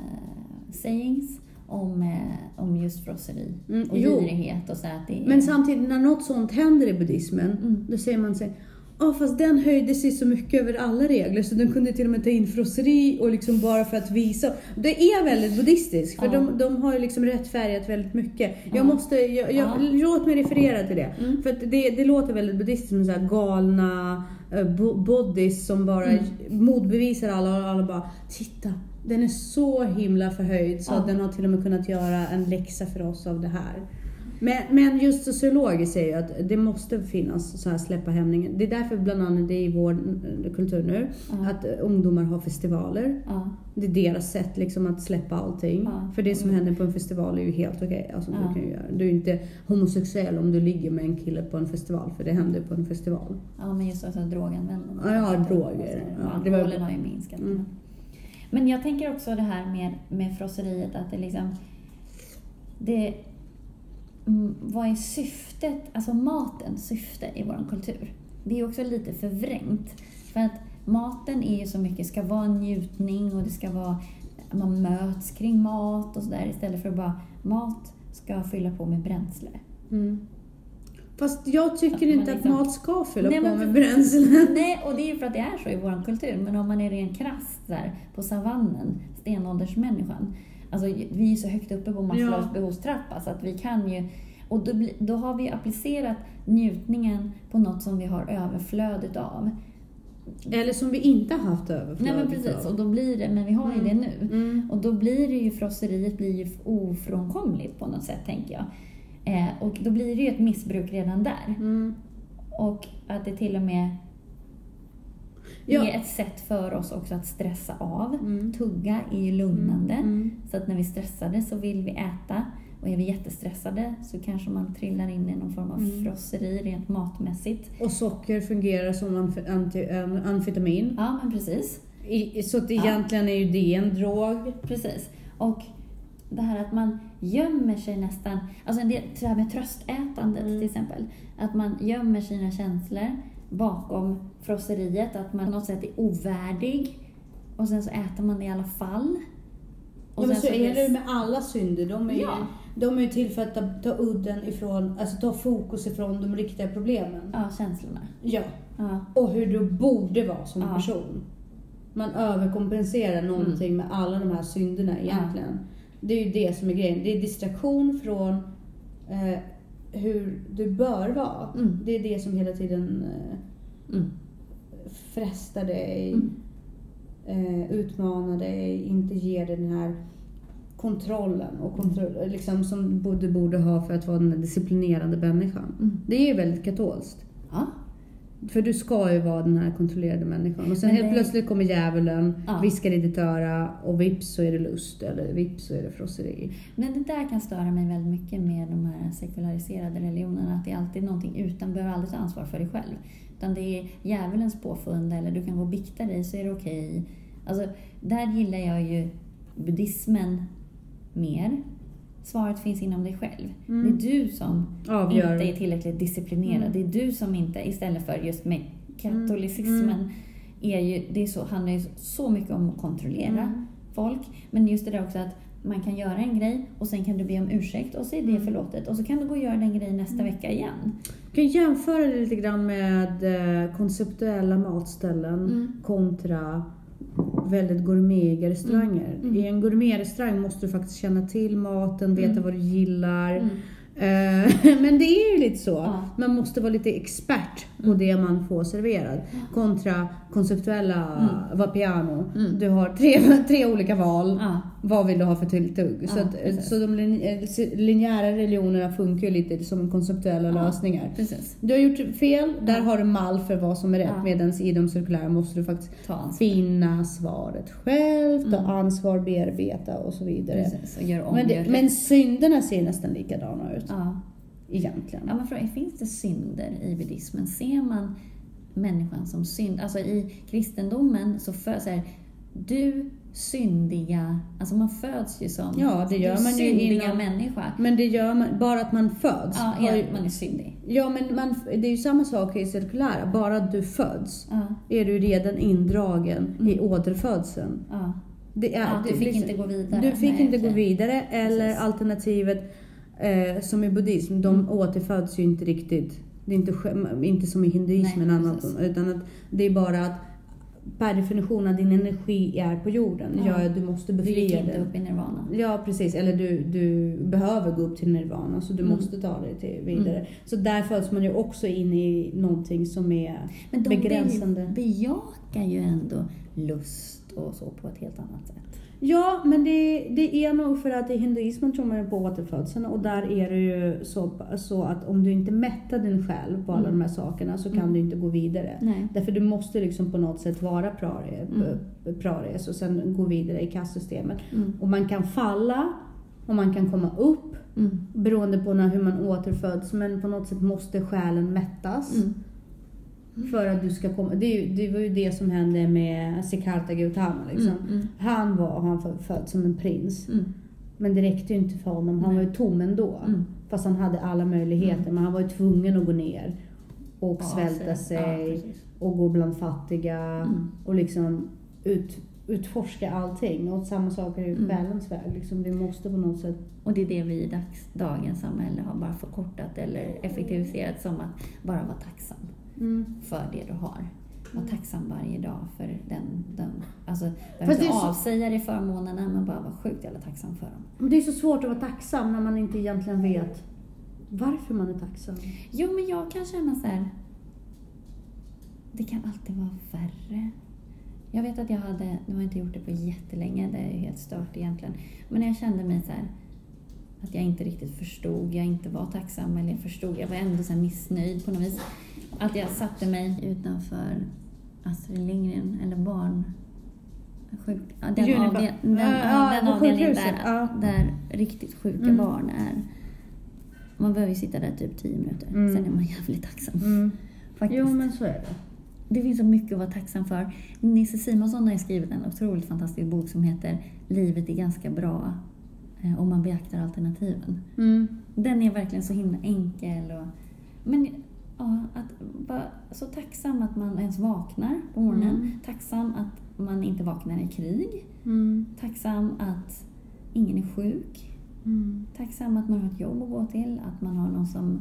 sayings om, eh, om just frosseri Mm, och jo. girighet och så att det är... Men samtidigt när något sånt händer i buddhismen, Mm. då säger man sig Ja fast den höjde sig så mycket över alla regler så den kunde till och med ta in frosseri och liksom bara för att visa. Det är väldigt buddhistiskt för Ja. de, de har ju liksom rättfärgat väldigt mycket. Ja. Jag måste, jag, jag, Ja. låt mig referera till det. Mm. För det, det låter väldigt buddhistiskt med så här galna uh, bodhis som bara Mm. motbevisar alla och alla bara Titta! Den är så himla förhöjd så Ja. att den har till och med kunnat göra en läxa för oss av det här. Men, men just sociologer säger ju att det måste finnas så här släppa hämningen. Det är därför bland annat det är i vår eh, kultur nu, Ja. att ungdomar har festivaler. Ja. Det är deras sätt liksom att släppa allting. Ja. För det som Mm. händer på en festival är ju helt okej. Alltså, Ja. du, kan göra. du är inte homosexuell om du ligger med en kille på en festival, för det händer på en festival. ja, men just alltså droganvändning. Ja, ja, droger. Och Ja, det var- har ju minskat. Mm. Men jag tänker också det här med, med frosseriet, att det liksom... Det, mm, vad är syftet, alltså matens syfte i vår kultur? Det är också lite förvrängt. För att maten är ju så mycket, ska vara en njutning och det ska vara, man möts kring mat och sådär istället för att bara, mat ska fylla på med bränsle. Mm. Fast jag tycker inte men att liksom- mat ska fylla Nej, på med bränsle. <laughs> Nej, och det är ju för att det är så i vår kultur. Men om man är ren krasst där, på savannen, stenåldersmänniskan. Alltså vi är så högt uppe på Maslows Ja. behovstrappa så att vi kan ju... Och då, då har vi applicerat njutningen på något som vi har överflöd utav. Eller som vi inte har haft överflöd Nej men precis, utav. och då blir det, men vi har ju det nu. Mm. Och då blir det ju, frosseriet blir ju ofrånkomligt på något sätt tänker jag. Eh, och då blir det ju ett missbruk redan där. Mm. Och att det till och med Ja. är ett sätt för oss också att stressa av. Mm. Tugga är ju lugnande. Mm. Så att när vi är stressade så vill vi äta. Och är vi jättestressade så kanske man trillar in i någon form av Mm. frosseri rent matmässigt. Och socker fungerar som amfetamin. Ja, men precis. I, så att Ja. egentligen är ju det en drog. Precis. Och det här att man gömmer sig nästan, alltså det här med tröstätandet Mm. till exempel. Att man gömmer sina känslor bakom frosseriet, att man på något sätt är ovärdig. Och sen så äter man det i alla fall. Och Ja, men sen så är det med alla synder. De är, Ja. de är ju till för att ta, ta udden ifrån, alltså ta fokus ifrån de riktiga problemen. Ja, känslorna. Ja. Ja. Och hur du borde vara som Ja. person. Man överkompenserar någonting med alla de här synderna egentligen. Det är ju det som är grejen. Det är distraktion från eh, hur du bör vara. Mm. Det är det som hela tiden eh, Mm. frestar dig, Mm. eh, utmanar dig, inte ger dig den här kontrollen och kontroll, liksom, som du borde ha för att vara den disciplinerade människan. Mm. Det är ju väldigt katolskt. För du ska ju vara den här kontrollerade människan. Och sen helt plötsligt kommer djävulen, Ja. viskar i ditt öra och vips så är det lust eller vips så är det frosseri. Men det där kan störa mig väldigt mycket med de här sekulariserade religionerna. Att det är alltid någonting utan, behöver aldrig ta ansvar för dig själv. Utan det är djävulens påfund eller du kan gå och bikta dig så är det okej. Alltså, där gillar jag ju buddhismen mer. Svaret finns inom dig själv. Mm. Det är du som Avgör. inte är tillräckligt disciplinerad. Mm. Det är du som inte, istället för just med katolicismen, Mm. är ju, det är så, handlar ju så mycket om att kontrollera Mm. folk. Men just det där också att man kan göra en grej och sen kan du be om ursäkt och så är det Mm. förlåtet. Och så kan du gå och göra den grejen nästa vecka igen. Du kan jämföra det lite grann med eh, konceptuella matställen Mm. kontra väldigt gourmetiga restauranger. Mm. Mm. I en gourmetrestaurang måste du faktiskt känna till maten, veta Mm. vad du gillar. Mm. Eh, <laughs> Men det är ju lite så. Ja. Man måste vara lite expert Mm. det man får serverad. Kontra konceptuella Vapiano. Mm. Du har tre, <laughs> tre olika val. Ja. Vad vill du ha för tilltugg? så Ja, att, precis. så de eh, linjära religionerna funkar ju lite som konceptuella Ja. lösningar. Precis. Du har gjort fel, där har du mall för vad som är rätt. Ja. Medan i de cirkulära måste du faktiskt finna svaret själv, ta Mm. ansvar, bearbeta och så vidare. Precis. Och gör om, Men, gör det, rätt. men synderna ser nästan likadana ut. Egentligen. Ja, men finns det synder i buddhismen? Ser man människan som synd? Alltså i kristendomen så föds så här, du syndiga, alltså man föds ju som Ja, det gör man syndiga inom- människa. Men det gör man, bara att man föds. Ja, ja, man är syndig. ja men man, det är ju samma sak i cirkulära, bara att du föds Ja, är du redan indragen i Mm. återfödseln. ja. Det är, ja, du fick liksom- inte gå vidare. Du fick Nej, inte gå vidare eller Precis. alternativet eh, som i buddhism, de Mm. återföds ju inte riktigt. Det är inte, inte som i hinduismen Nej, annat, utan att det är bara att per definition att din energi är på jorden. Ja. Ja. du måste Du gick befria inte upp i nirvana. Ja precis, eller du, du behöver gå upp till nirvana så du Mm. måste ta dig till vidare. Så där föds man ju också in i någonting som är Men de begränsande. be- bejakar ju ändå lust och så på ett helt annat sätt. Ja, men det, det är nog för att i hinduismen tror man ju på återfödseln och där är det ju så, så att om du inte mättar din själ på alla Mm. de här sakerna så kan Mm. du inte gå vidare. Nej. Därför du måste liksom på något sätt vara prarie, Mm. praries och sen gå vidare i kastsystemet. Mm. Och man kan falla och man kan komma upp Mm. beroende på när, hur man återföds men på något sätt måste själen mättas. Mm. För att du ska komma. Det, det var ju det som hände med Siddhartha Gautama. Liksom. Mm. Mm. Han var han var född som en prins. Mm. Men det räckte ju inte för honom. Han var ju tom ändå. Mm. Fast han hade alla möjligheter. Men han var ju tvungen att gå ner och Ja, svälta så- sig ja, och gå bland fattiga Mm. och liksom ut, utforska allting. Och samma sak är ju Mm. själens väg. Liksom, vi måste på något sätt... Och det är det vi i dags, dagens samhälle har bara förkortat eller effektiviserat som att bara vara tacksam för det du har. Var Mm. tacksam varje dag för den, den alltså, behöver inte så- avsäga dig förmånerna men bara vara sjukt jävla tacksam för dem. Men det är så svårt att vara tacksam när man inte egentligen vet varför man är tacksam. Jo, men jag kan känna så här. Det kan alltid vara värre. Jag vet att jag hade, nu har jag inte gjort det på jättelänge, det är ju helt stört egentligen. Men jag kände mig så här, att jag inte riktigt förstod, jag inte var tacksam eller jag förstod, jag var ändå så missnöjd på något vis. Att jag satte mig utanför Astrid Lindgren, eller barn... Sjuk, den Unifa. avdel, den, Ja, den avdelningen där, ja. där riktigt sjuka Mm. barn är. Man behöver ju sitta där typ 10 minuter, Mm. sen är man jävligt tacksam. Mm. Faktiskt. Jo, men så är det. Det finns så mycket att vara tacksam för. Nisse Simonsson har skrivit en otroligt fantastisk bok som heter Livet är ganska bra eh, om man beaktar alternativen. Mm. Den är verkligen så himla enkel. Och, men ja, att vara så tacksam att man ens vaknar på morgonen. Mm. Tacksam att man inte vaknar i krig. Mm. Tacksam att ingen är sjuk. Mm. Tacksam att man har ett jobb att gå till. Att man har någon som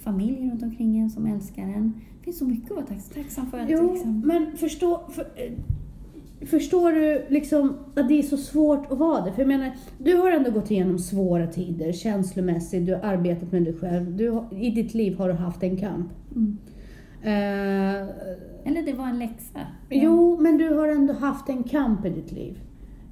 familj runt omkring en som älskar en. Det finns så mycket att vara tacksam, tacksam för. Att Jo, liksom, men förstå, för, eh, förstår du liksom att det är så svårt att vara det? För jag menar, du har ändå gått igenom svåra tider känslomässigt, du har arbetat med dig själv. Du har, I ditt liv har du haft en kamp. mm. Eh, Eller det var en läxa. Jo, men du har ändå haft en kamp i ditt liv.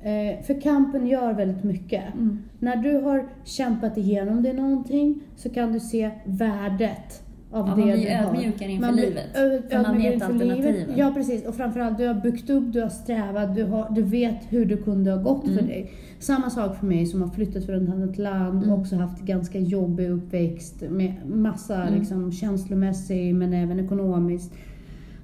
Eh, för kampen gör väldigt mycket. Mm. När du har kämpat igenom det någonting så kan du se värdet av Ja, det man blir ödmjukare inför Man livet. För man vet alternativen. livet. Ja, precis. Och framförallt, du har byggt upp, du har strävat, du, har, du vet hur det kunde ha gått för Mm. dig. Samma sak för mig som har flyttat från ett annat land Mm. och också haft ganska jobbig uppväxt med massa Mm. liksom, känslomässig men även ekonomiskt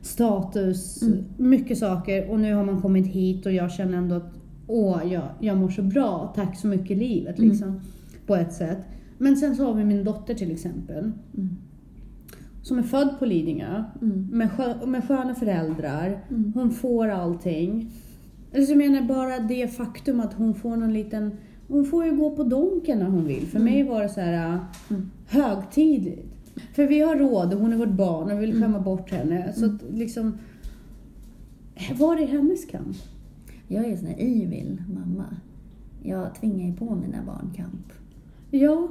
status, Mm. mycket saker. Och nu har man kommit hit och jag känner ändå att åh, jag, jag mår så bra, tack så mycket livet. Mm. Liksom. på ett sätt. Men sen så har vi min dotter till exempel. Mm. Som är född på Lidingö. Mm. Med, skö, med sköna föräldrar. Mm. Hon får allting. Alltså jag menar bara det faktum att hon får någon liten... Hon får ju gå på Donken när hon vill. För Mm. mig var det så här äh, Mm. högtidligt. För vi har råd och hon är vårt barn och vi vill Mm. skämma bort henne. Så att liksom... Var är hennes kamp? Jag är en sån här evil mamma. Jag tvingar ju på mina barn kamp. Ja,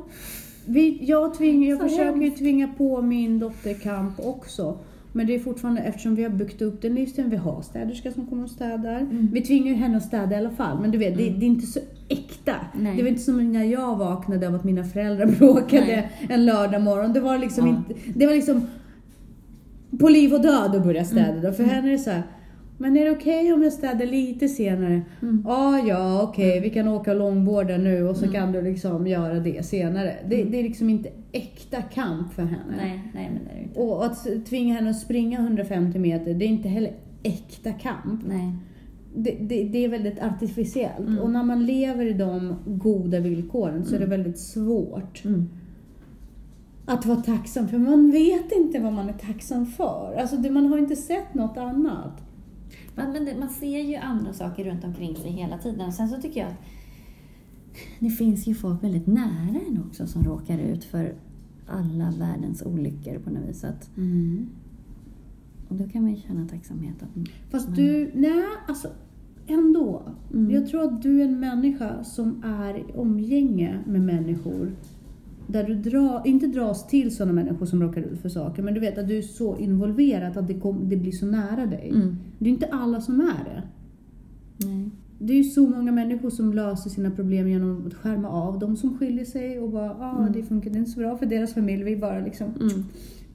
vi, jag, tving, jag Så försöker ju tvinga på min dotter kamp också. Men det är fortfarande, eftersom vi har byggt upp den livsstilen, vi har städerska som kommer och städar. Mm. Vi tvingar ju henne att städa i alla fall, men du vet, det, det är inte så äkta. Nej. Det var inte som när jag vaknade av att mina föräldrar <laughs> bråkade Nej. en lördag morgon. Det var liksom Ja. inte, det var liksom på liv och död att börja städa Mm. För henne är det så här, men är det okej om jag städar lite senare? Mm. Ja, ja, okej, vi kan åka långborden nu och så kan du liksom göra det senare. Det, det är liksom inte äkta kamp för henne. Nej, nej men det är det inte. Och att tvinga henne att springa 150 meter, det är inte heller äkta kamp. Nej. Det, det, det är väldigt artificiellt. Mm. Och när man lever i de goda villkoren så är det Mm. väldigt svårt Mm. att vara tacksam. För man vet inte vad man är tacksam för. Alltså man har inte sett något annat. Men, men man ser ju andra saker runt omkring sig hela tiden. Sen så tycker jag att det finns ju folk väldigt nära en också som råkar ut för alla världens olyckor på något vis. Att, och då kan man ju känna tacksamhet. Att, Fast man- du, nej alltså ändå. Mm. Jag tror att du är en människa som är i omgänge med människor där du dra, inte dras till sådana människor som råkar ut för saker, men du vet att du är så involverad att det, kom, det blir så nära dig. Mm. Det är inte alla som är det. Nej. Det är ju så många människor som löser sina problem genom att skärma av de som skiljer sig och bara ah, Mm. det funkar inte så bra för deras familj. Vi bara liksom Mm.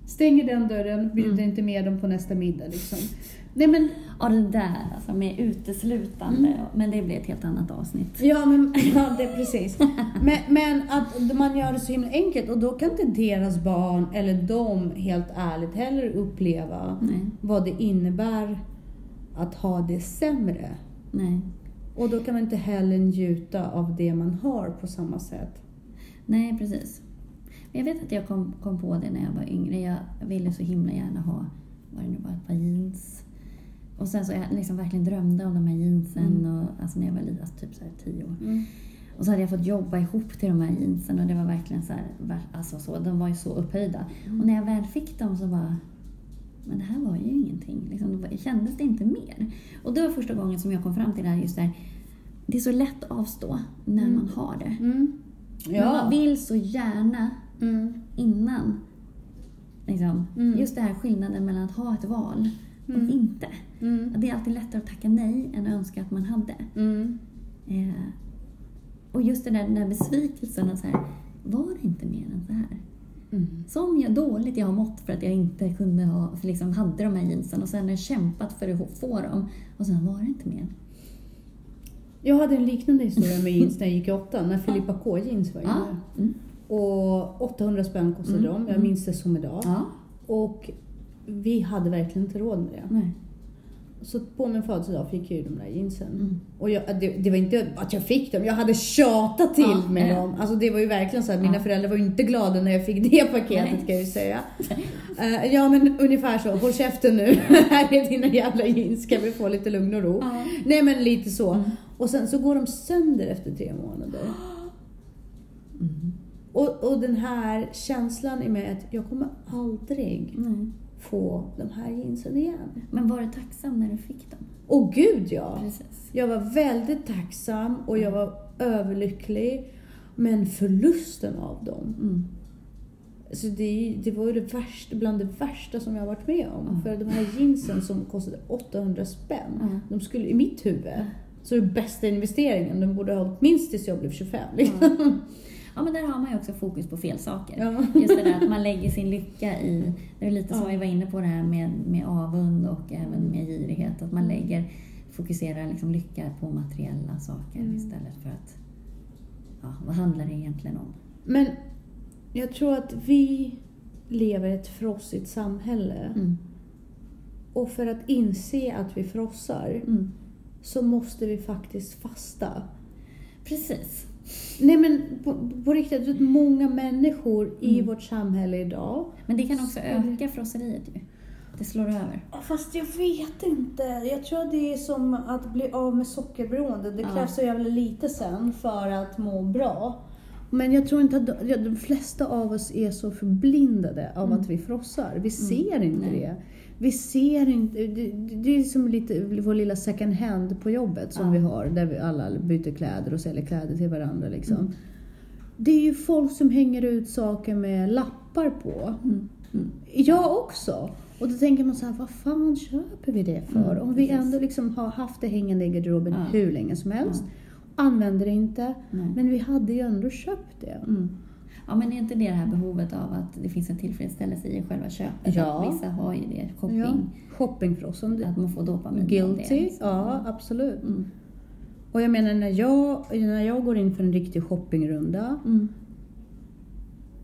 stänger den dörren, bjuder Mm. inte med dem på nästa middag. Liksom. Nej men Ja, det där alltså med uteslutande. Mm. Men det blir ett helt annat avsnitt. Ja, men, <laughs> ja det är precis. Men, men att man gör det så himla enkelt och då kan inte deras barn eller de helt ärligt heller uppleva Nej. vad det innebär att ha det sämre. Nej. Och då kan man inte heller njuta av det man har på samma sätt. Nej, precis. Men jag vet att jag kom, kom på det när jag var yngre. Jag ville så himla gärna ha, vad det nu var, ett par jeans. Och sen så jag liksom verkligen drömde om de här jeansen. Mm. Och, alltså när jag var liten, alltså typ så här tio år. Och så hade jag fått jobba ihop till de här jeansen och det var verkligen så här, alltså så, de var ju så upphöjda. Mm. Och när jag väl fick dem så bara, men det här var ju ingenting. Liksom, det kändes det inte mer. Och det var första gången som jag kom fram till det här, just det här, det är så lätt att avstå när Mm. man har det. Mm. Men man vill så gärna Mm. innan. Liksom. Mm. Just det här skillnaden mellan att ha ett val Mm. inte. Mm. Det är alltid lättare att tacka nej än att önska att man hade. Mm. Eh, och just det där, den där besvikelsen så här, var det inte mer än så här? Mm. Som jag dåligt jag har mått för att jag inte kunde ha, för liksom hade de här jeansen och sen har jag kämpat för att få dem och sen var det inte mer. Jag hade en liknande historia med jeans <laughs> när jag gick i åttan, när Filippa K jeans var Ja. inne. Mm. Och 800 spänn kostade Mm. de, jag Mm. minns det som idag. Ja. Och vi hade verkligen inte råd med det. Nej. Så på min födelsedag fick jag ju de där jeansen. Mm. Och jag, det, det var inte att jag fick dem, jag hade tjatat till Ja, med ja. dem. Alltså det var ju verkligen så att mina Ja. föräldrar var ju inte glada när jag fick det paketet Nej. kan jag ju säga. <laughs> Eh, ja men ungefär så, håll käften nu, <laughs> här är dina jävla jeans, ska vi få lite lugn och ro. Ja. Nej men lite så. Mm. Och sen så går de sönder efter tre månader. <gasps> Mm. Och, och den här känslan i mig att jag kommer aldrig Nej. Få de här jeansen igen. Men var du tacksam när du fick dem? Och gud ja! Precis. Jag var väldigt tacksam och jag var överlycklig. Men förlusten av dem, Mm. så det, det var ju det värsta, bland det värsta som jag har varit med om. Ja. För de här jeansen som kostade 800 spänn, Ja. de skulle i mitt huvud, så är det bästa investeringen. De borde ha hållit minst tills jag blev 25. Liksom. <laughs> Ja, men där har man ju också fokus på fel saker. Ja. Just det där att man lägger sin lycka i, det är lite som Ja. vi var inne på det här med, med avund och även med girighet, att man lägger, fokuserar liksom lycka på materiella saker Mm. istället för att, ja, vad handlar det egentligen om? Men jag tror att vi lever i ett frossigt samhälle. Mm. Och för att inse att vi frossar Mm. Så måste vi faktiskt fasta. Precis. Nej men på, på riktigt, vet, många människor i vårt samhälle idag. Men det kan också Så öka frosseriet ju. Det slår över. Fast jag vet inte. Jag tror att det är som att bli av med sockerberoende. Det krävs så jävla lite sen för att må bra. Men jag tror inte att de, de flesta av oss är så förblindade av att vi frossar. Vi ser inte det. Vi ser inte, det, det är som lite vår lilla second hand på jobbet som Ja. vi har, där vi alla byter kläder och säljer kläder till varandra. Liksom. Det är ju folk som hänger ut saker med lappar på. Mm. Mm. Jag också. Och då tänker man så här, vad fan köper vi det för? Mm, Om vi precis. ändå liksom har haft det hängande i garderoben Ja. hur länge som helst. Använder det inte. Men vi hade ju ändå köpt det. Ja, men är inte det det här behovet av att det finns en tillfredsställelse i själva köpet? Ja. Vissa har ju det, shopping, Ja. Shoppingfrossen. att man får dopamin Guilty. det. liksom. Ja, absolut. Mm. Och jag menar när jag, när jag går in för en riktig shoppingrunda. Mm.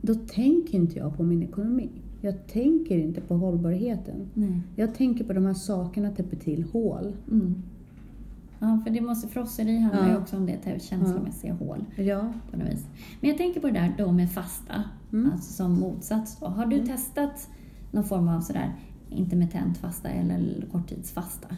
Då tänker inte jag på min ekonomi. Jag tänker inte på hållbarheten. Nej. Jag tänker på de här sakerna täpper till hål. Mm. Ja, för det måste, frosseri handlar ju Ja. också om det känslomässiga hål Ja. på något vis. Men jag tänker på det där då med fasta, Mm. alltså som motsats då. Har du testat någon form av sådär intermittent fasta eller korttidsfasta?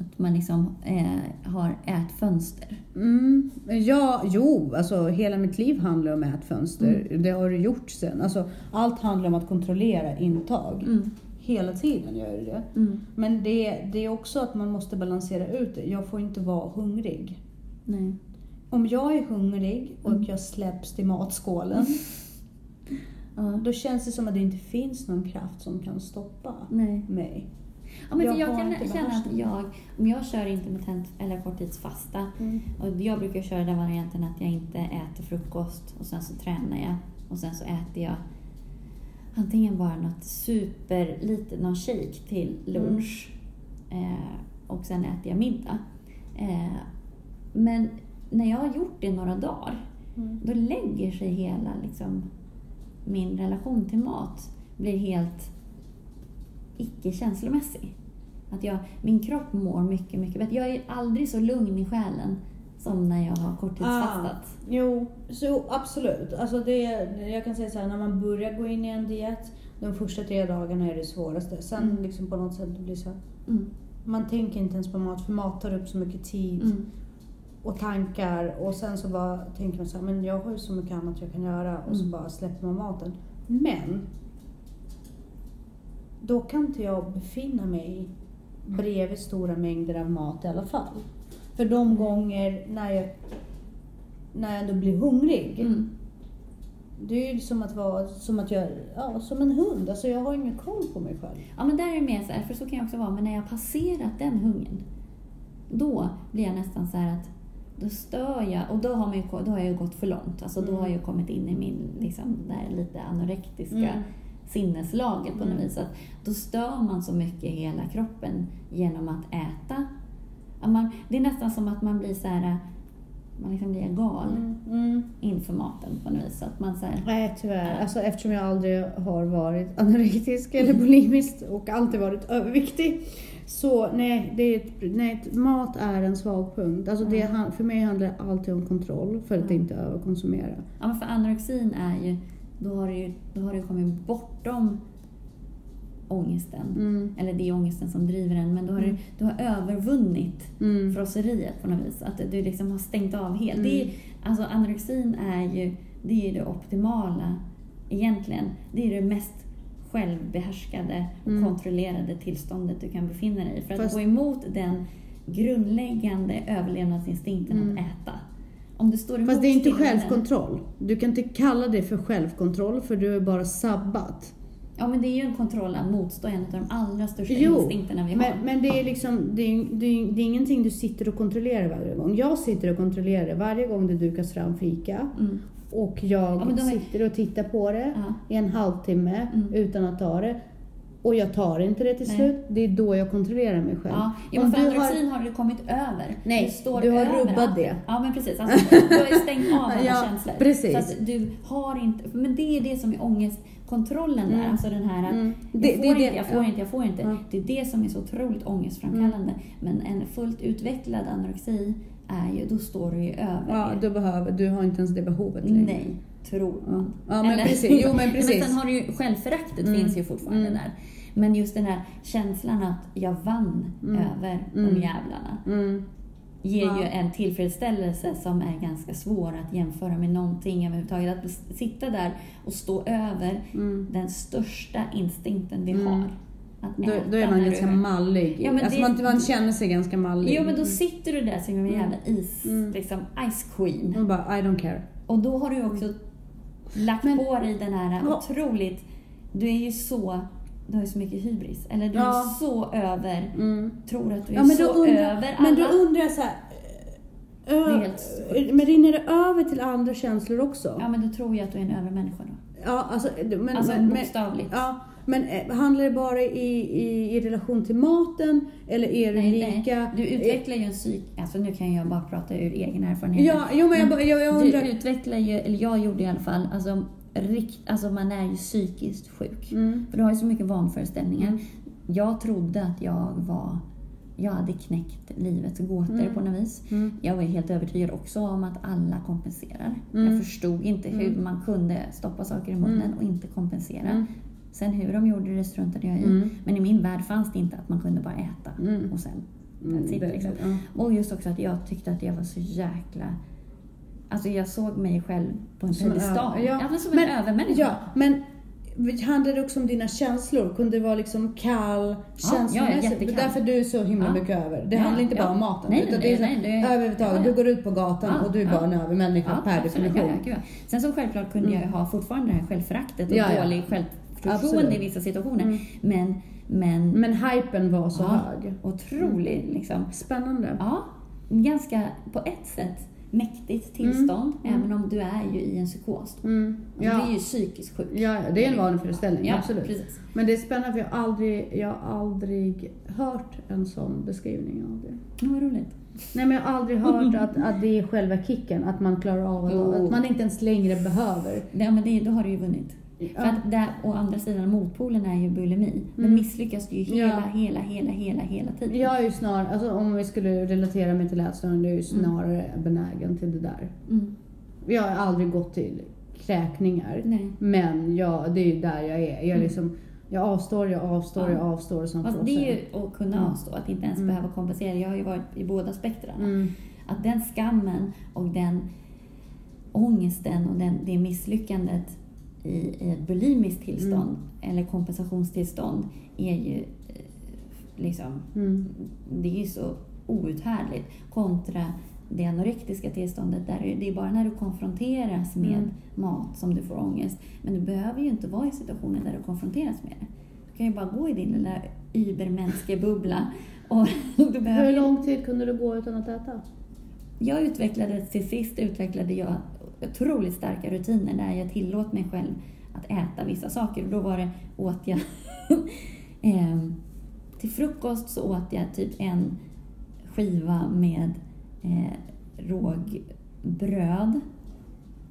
Att man liksom eh, har ätfönster. Mm, ja, jo, alltså hela mitt liv handlar om ätfönster. Det har det gjort sen. Alltså, allt handlar om att kontrollera intag. Mm. Hela tiden gör det det. Mm. Men det, det är också att man måste balansera ut det. Jag får inte vara hungrig. Nej. Om jag är hungrig och Mm. jag släpps till matskålen, <laughs> Ja. då känns det som att det inte finns någon kraft som kan stoppa Nej. mig. Ja, men Jag jag, kan känna att jag, om jag kör intermittent eller korttidsfasta, Mm. och jag brukar köra den varianten att jag inte äter frukost och sen så tränar jag och sen så äter jag antingen bara något super lite, någon shake till lunch eh, och sen äter jag middag. Eh, men när jag har gjort det några dagar, Mm. då lägger sig hela liksom, min relation till mat blir helt icke-känslomässig. Att jag, min kropp mår mycket, mycket bättre. Jag är aldrig så lugn i själen som när jag har korttidsfastat. Jo, så absolut. Alltså det, jag kan säga så här, när man börjar gå in i en diet, de första tre dagarna är det svåraste. Sen Mm. liksom på något sätt det blir så här, Mm. man tänker inte ens på mat, för mat tar upp så mycket tid Mm. och tankar. Och sen så bara tänker man så här, men jag har ju så mycket annat jag kan göra. Och så Mm. bara släpper man maten. Men, då kan inte jag befinna mig bredvid stora mängder av mat i alla fall. För de gånger när jag, när jag ändå blir hungrig, Mm. det är ju som att vara som att jag, ja, som en hund. Alltså jag har ingen koll på mig själv. Ja, men där är det mer så här, för så kan jag också vara, men när jag har passerat den hungern, då blir jag nästan så här att då stör jag, och då har, man ju, då har jag ju gått för långt. Alltså då Mm. har jag kommit in i min, liksom, där lite anorektiska Mm. sinneslaget på något Mm. vis. Att då stör man så mycket hela kroppen genom att äta. Man, det är nästan som att man blir så här, man liksom blir gal Mm. inför maten på något vis. Att man så här, Nej, tyvärr. Alltså, eftersom jag aldrig har varit anorektisk eller <laughs> bulimisk och alltid varit överviktig. Så nej, det är nej, mat är en svag punkt. Alltså, det, Mm. han- för mig handlar det alltid om kontroll för att Mm. inte överkonsumera. Ja, men för anorexin är ju, då har du då har du kommit bortom ångesten. Mm. Eller det är ångesten som driver en, men då har Mm. du, du har övervunnit Mm. frosseriet på något vis. Att du liksom har stängt av helt. Mm. Det är, alltså anorexin är ju det, är det optimala egentligen. Det är det mest självbehärskade och Mm. kontrollerade tillståndet du kan befinna dig i. För att Fast- gå emot den grundläggande överlevnadsinstinkten Mm. att äta. Om du står Fast det är inte självkontroll. Du kan inte kalla det för självkontroll för du är bara sabbat. Ja, men det är ju en kontroll att motstå en av de allra största Jo, instinkterna vi har. Men, men det är liksom, det är, det, är, det är ingenting du sitter och kontrollerar varje gång. Jag sitter och kontrollerar det varje gång det dukas fram fika. Mm. Och jag Ja, har- sitter och tittar på det Ja. i en halvtimme Mm. utan att ta det. Och jag tar inte det till Nej. slut. Det är då jag kontrollerar mig själv. Ja, men för du har- har... du kommit över. Nej, du, står du har över rubbat det. Ja, men precis. Alltså, du har ju stängt av <laughs> alla Ja, känslor. precis. Så att du har inte... Men det är det som är ångestkontrollen där. Mm. Alltså den här... Mm. Jag Det- får det inte, jag får inte, jag får inte. Det är det som är så otroligt ångestframkallande. Men en fullt utvecklad anorexi är ju, då står du ju över Ja, du, behöver, du har inte ens det behovet längre. Nej, tror man. Ja, men precis. Jo, men <laughs> precis. Men sen har du ju, självföraktet Mm. finns ju fortfarande Mm. där. Men just den här känslan att jag vann Mm. över de Mm. jävlarna Mm. Ger Ja. ju en tillfredsställelse som är ganska svår att jämföra med någonting överhuvudtaget. Att sitta där och stå över Mm. den största instinkten vi Mm. har. Då, då är man ganska du- mallig. Ja, men alltså det- man, man känner sig ganska mallig. Jo men då sitter du där som en jävla is, Mm. liksom ice queen. Man bara, I don't care. Och då har du också lagt Men- på dig den här otroligt... Du är ju så... Du har ju så mycket hybris. Eller du Ja. är så över... Mm. Tror att du är Ja, men så undrar, över alla. men då undrar jag så här. Är Ö, helt men rinner det över till andra känslor också? Ja men då tror jag att du är en övermänniska då. Ja, alltså, men, Alltså men, men, bokstavligt. ja, men eh, handlar det bara i, i, i relation till maten? Eller är det Nej, lika? nej. Du utvecklar ju en psyk... Alltså nu kan jag bara prata ur egen erfarenhet. Ja, jo, men jag, bara- jag, jag undrar. Du utvecklar ju, eller jag gjorde i alla fall, alltså, rikt, alltså man är ju psykiskt sjuk. Mm. För du har ju så mycket vanföreställningar. Mm. Jag trodde att jag var... Jag hade knäckt livets gåtor Mm. på något vis. Mm. Jag var helt övertygad också om att alla kompenserar. Mm. Jag förstod inte hur Mm. man kunde stoppa saker i munnen Mm. och inte kompensera. Mm. Sen hur de gjorde det struntade jag i. Mm. Men i min värld fanns det inte att man kunde bara äta Mm. och sen Mm, it, liksom. ja. och just också att jag tyckte att jag var så jäkla... Alltså jag såg mig själv på en piedestal. ja. Ja, men som Men- en övermänniska. Ja, men handlar det också om dina känslor? Kunde det vara liksom kall, Ja, känslomässigt? ja. Därför du är så himla Ja. mycket över. Det Ja, handlar inte bara om maten. Nej, utan nej, det är nej, är- överhuvudtaget. Du går ut på gatan och du är bara en övermänniska per definition. Sen så självklart kunde jag ju ha fortfarande det här självföraktet och Ja, ja. dålig självförtroende i vissa situationer. Mm. Men, men, Men hypen var så hög. otrolig liksom. Spännande. Ja, ganska på ett sätt mäktigt tillstånd, Mm. även om du är ju i en psykos. Mm. Alltså, Ja. Du är ju psykiskt sjuk. Ja, det är en vanföreställning, Ja, absolut. precis. Men det är spännande för jag har aldrig, jag har aldrig hört en sån beskrivning av det. Ja, vad roligt. Nej men jag har aldrig hört <laughs> att, att det är själva kicken, att man klarar av Jo. att man inte ens längre behöver. Ja, men det, då har du ju vunnit. För Ja. att där, å andra sidan, motpolen är ju bulimi. Men Mm. misslyckas du ju hela, Ja. hela, hela, hela, hela tiden. Jag är ju snarare, alltså om vi skulle relatera mig till ätstörning, det är ju snarare benägen till det där. Mm. Jag har aldrig gått till kräkningar. Nej. Men jag, det är ju där jag är. Jag, är Mm. liksom, jag avstår, jag avstår, Ja. jag avstår som Fast frosse. det är ju att kunna Mm. avstå, att inte ens Mm. behöva kompensera. Jag har ju varit i båda spektrarna. Mm. Att den skammen och den ångesten och den, det misslyckandet i, ett bulimiskt tillstånd eller kompensationstillstånd är ju eh, liksom, Mm. det är ju så outhärdligt kontra det anorektiska tillståndet där det- är bara när du konfronteras med Mm. mat som du får ångest. Men du behöver ju inte vara i situationer där du konfronteras med det. Du kan ju bara gå i din lilla übermänske-bubbla. Och <laughs> du behöver Hur lång tid kunde du gå utan att äta? Jag utvecklade, till sist utvecklade jag otroligt starka rutiner där jag tillåt mig själv att äta vissa saker. Och då var det, åt jag... <laughs> Ehm, till frukost så åt jag typ en skiva med eh, rågbröd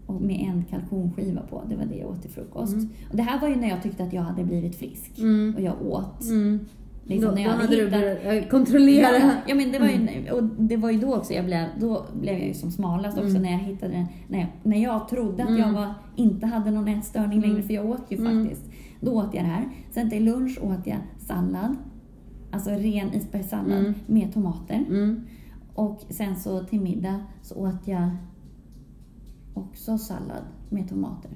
och med en kalkonskiva på. Det var det jag åt till frukost. Mm. Och det här var ju när jag tyckte att jag hade blivit frisk. Mm. Och jag åt. Mm. Liksom då när då jag hade hade du börjat eh, kontrollera. Ja, ja men det var ju, och det var ju då också jag blev, då blev jag ju som smalast också Mm. när jag hittade, när jag, när jag trodde att jag Mm. var, inte hade någon ätstörning längre, Mm. för jag åt ju Mm. faktiskt. Då åt jag det här. Sen till lunch åt jag sallad, alltså ren isbergssallad Mm. med tomater. Mm. Och sen så till middag så åt jag också sallad med tomater.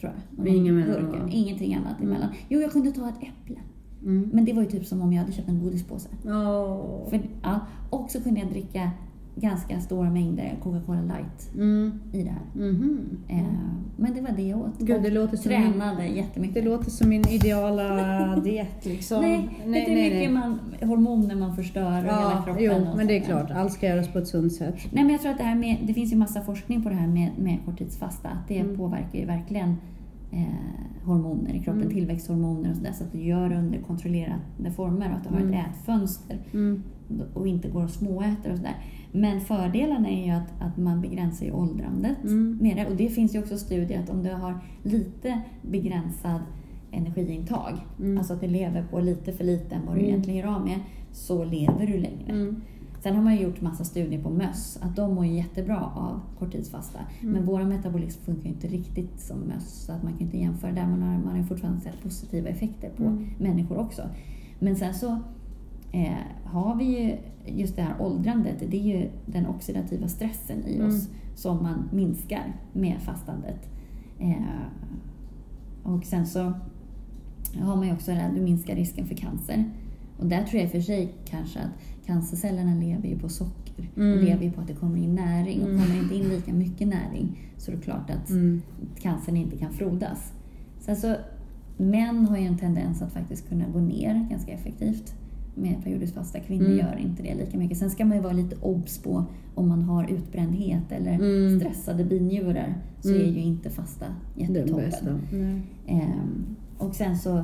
Tror jag. Ingenting annat Mm. emellan. Jo, jag kunde ta ett äpple. Mm. Men det var ju typ som om jag hade köpt en godispåse. Åh. För, ja, och så kunde jag dricka ganska stora mängder Coca-Cola light Mm. i det här. Mhm. Eh, men det var det jag åt. Gud, det och låter som min, tränade jättemycket. det låter som min ideala <laughs> diet liksom. nej, du hur mycket Man, hormoner man förstör och hela Ja, kroppen? jo, och men det är klart. Allt ska göras på ett sunt sätt. Nej, men jag tror att det här med, det finns ju massa forskning på det här med, med korttidsfasta. Att det Mm. påverkar ju verkligen eh, hormoner i kroppen, Mm. tillväxthormoner och sådär. Så att du gör det under kontrollerade former och att du har Mm. ett ätfönster. Mm. och inte går och småäter och sådär. Men fördelarna är ju att, att man begränsar ju åldrandet Mm. med det. Och det finns ju också studier att om du har lite begränsad energiintag, Mm. alltså att du lever på lite för lite än vad du Mm. egentligen gör av med, så lever du längre. Mm. Sen har man ju gjort massa studier på möss, att de mår jättebra av korttidsfasta. Mm. Men våra metabolism funkar ju inte riktigt som möss, så att man kan inte jämföra där. Man har, man har fortfarande sett positiva effekter på Mm. människor också. Men sen så eh, har vi ju just det här åldrandet, det är ju den oxidativa stressen i Mm. oss som man minskar med fastandet. Eh, och sen så har man ju också det här, du minskar risken för cancer. Och där tror jag i och för sig kanske att cancercellerna lever ju på socker. Mm. Och lever ju på att det kommer in näring. Och Mm. kommer inte in lika mycket näring så är det klart att Mm. cancern inte kan frodas. Sen så, män har ju en tendens att faktiskt kunna gå ner ganska effektivt med periodiskt fasta. Kvinnor Mm. gör inte det lika mycket. Sen ska man ju vara lite obs på om man har utbrändhet eller Mm. stressade binjurar så Mm. är ju inte fasta jättetoppen. Ehm, och sen så,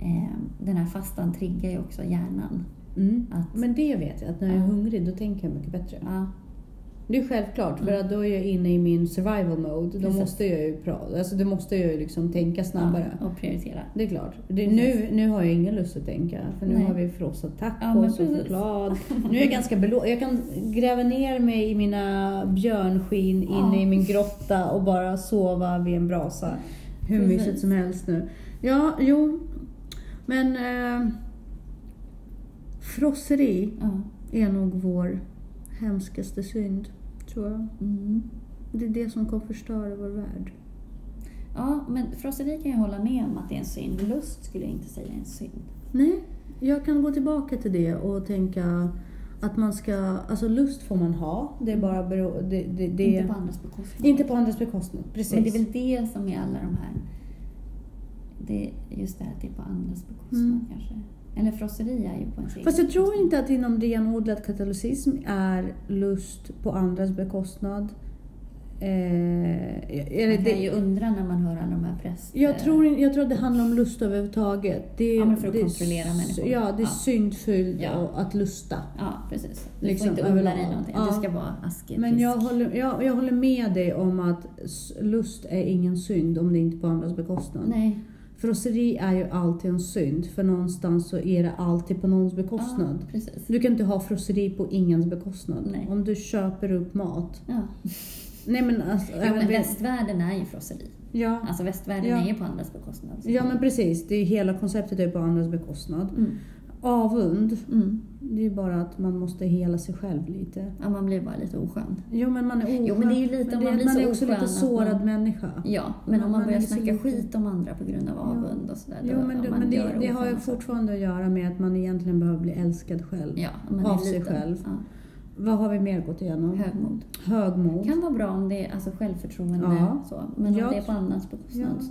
ehm, den här fastan triggar ju också hjärnan. Mm. Att, Men det vet jag, att när jag är Ja. hungrig då tänker jag mycket bättre. ja, Det är självklart, för Mm. att då är jag inne i min survival mode. Då Precis. måste jag ju prata, alltså då måste jag ju liksom tänka snabbare. ja, och prioritera. Det är klart. Det, nu, nu har jag ingen lust att tänka, för nu Nej. har vi frossa Ja, men tacos och precis. choklad. <laughs> Nu är jag ganska belåten. Jag kan gräva ner mig i mina björnskinn Ja. inne i min grotta och bara sova vid en brasa. Hur Precis. mysigt som helst nu. Ja, jo. Men eh, frosseri Ja. är nog vår hemskaste synd, tror jag. Mm. Det är det som kommer förstöra vår värld. ja, men frosseri kan jag hålla med om att det är en synd. Lust skulle jag inte säga är en synd. Nej, jag kan gå tillbaka till det och tänka att man ska, alltså lust får man ha, det är bara bero, det, det, det, Inte på andras bekostnad. inte på andras bekostnad. Precis. Men det är väl det som är alla de här... Det just det här att det är på andras bekostnad Mm. kanske. Eller frosseri är ju på ens egen Fast jag tror inte att inom renodlad katolicism är lust på andras bekostnad. Eh, är det, Man kan ju det, undra när man hör alla de här präst... jag, tror, jag tror att det handlar om lust överhuvudtaget. Det, Ja, men för att det kontrollera människor. Ja, det är Ja. syndfullt Ja. att lusta. Ja, precis. Du Liksom, får inte undra dig någonting. Ja. Du ska vara asketisk. Men jag håller, jag, jag håller med dig om att lust är ingen synd om det inte är på andras bekostnad. Nej. Frosseri är ju alltid en synd, för någonstans så är det alltid på någons bekostnad. Precis. Du kan inte ha frosseri på ingens bekostnad. Nej. Om du köper upp mat. Ja. Nej men <laughs> alltså... Jo, men vid- västvärlden är ju frosseri. ja, Alltså västvärlden Ja. är ju på andras bekostnad. ja men precis, det är hela konceptet är på andras bekostnad. Mm. Avund, Mm. det är ju bara att man måste hela sig själv lite. Ja, man blir bara lite oskön. Jo men man är oskön. Jo, men det är ju lite om man blir man är också lite sårad man- människa. Ja, men Man- om man man börjar snacka lite- skit om andra på grund av avund och sådär. Jo men, det, man men det, det har ju fortfarande att göra med att man egentligen behöver bli älskad själv. Ja, av sig liten. själv. Ja. Vad har vi mer gått igenom? Högmod. Högmod. kan vara bra om det är alltså självförtroende. Ja. Så. Men Jag om det är på annans bekostnad Ja.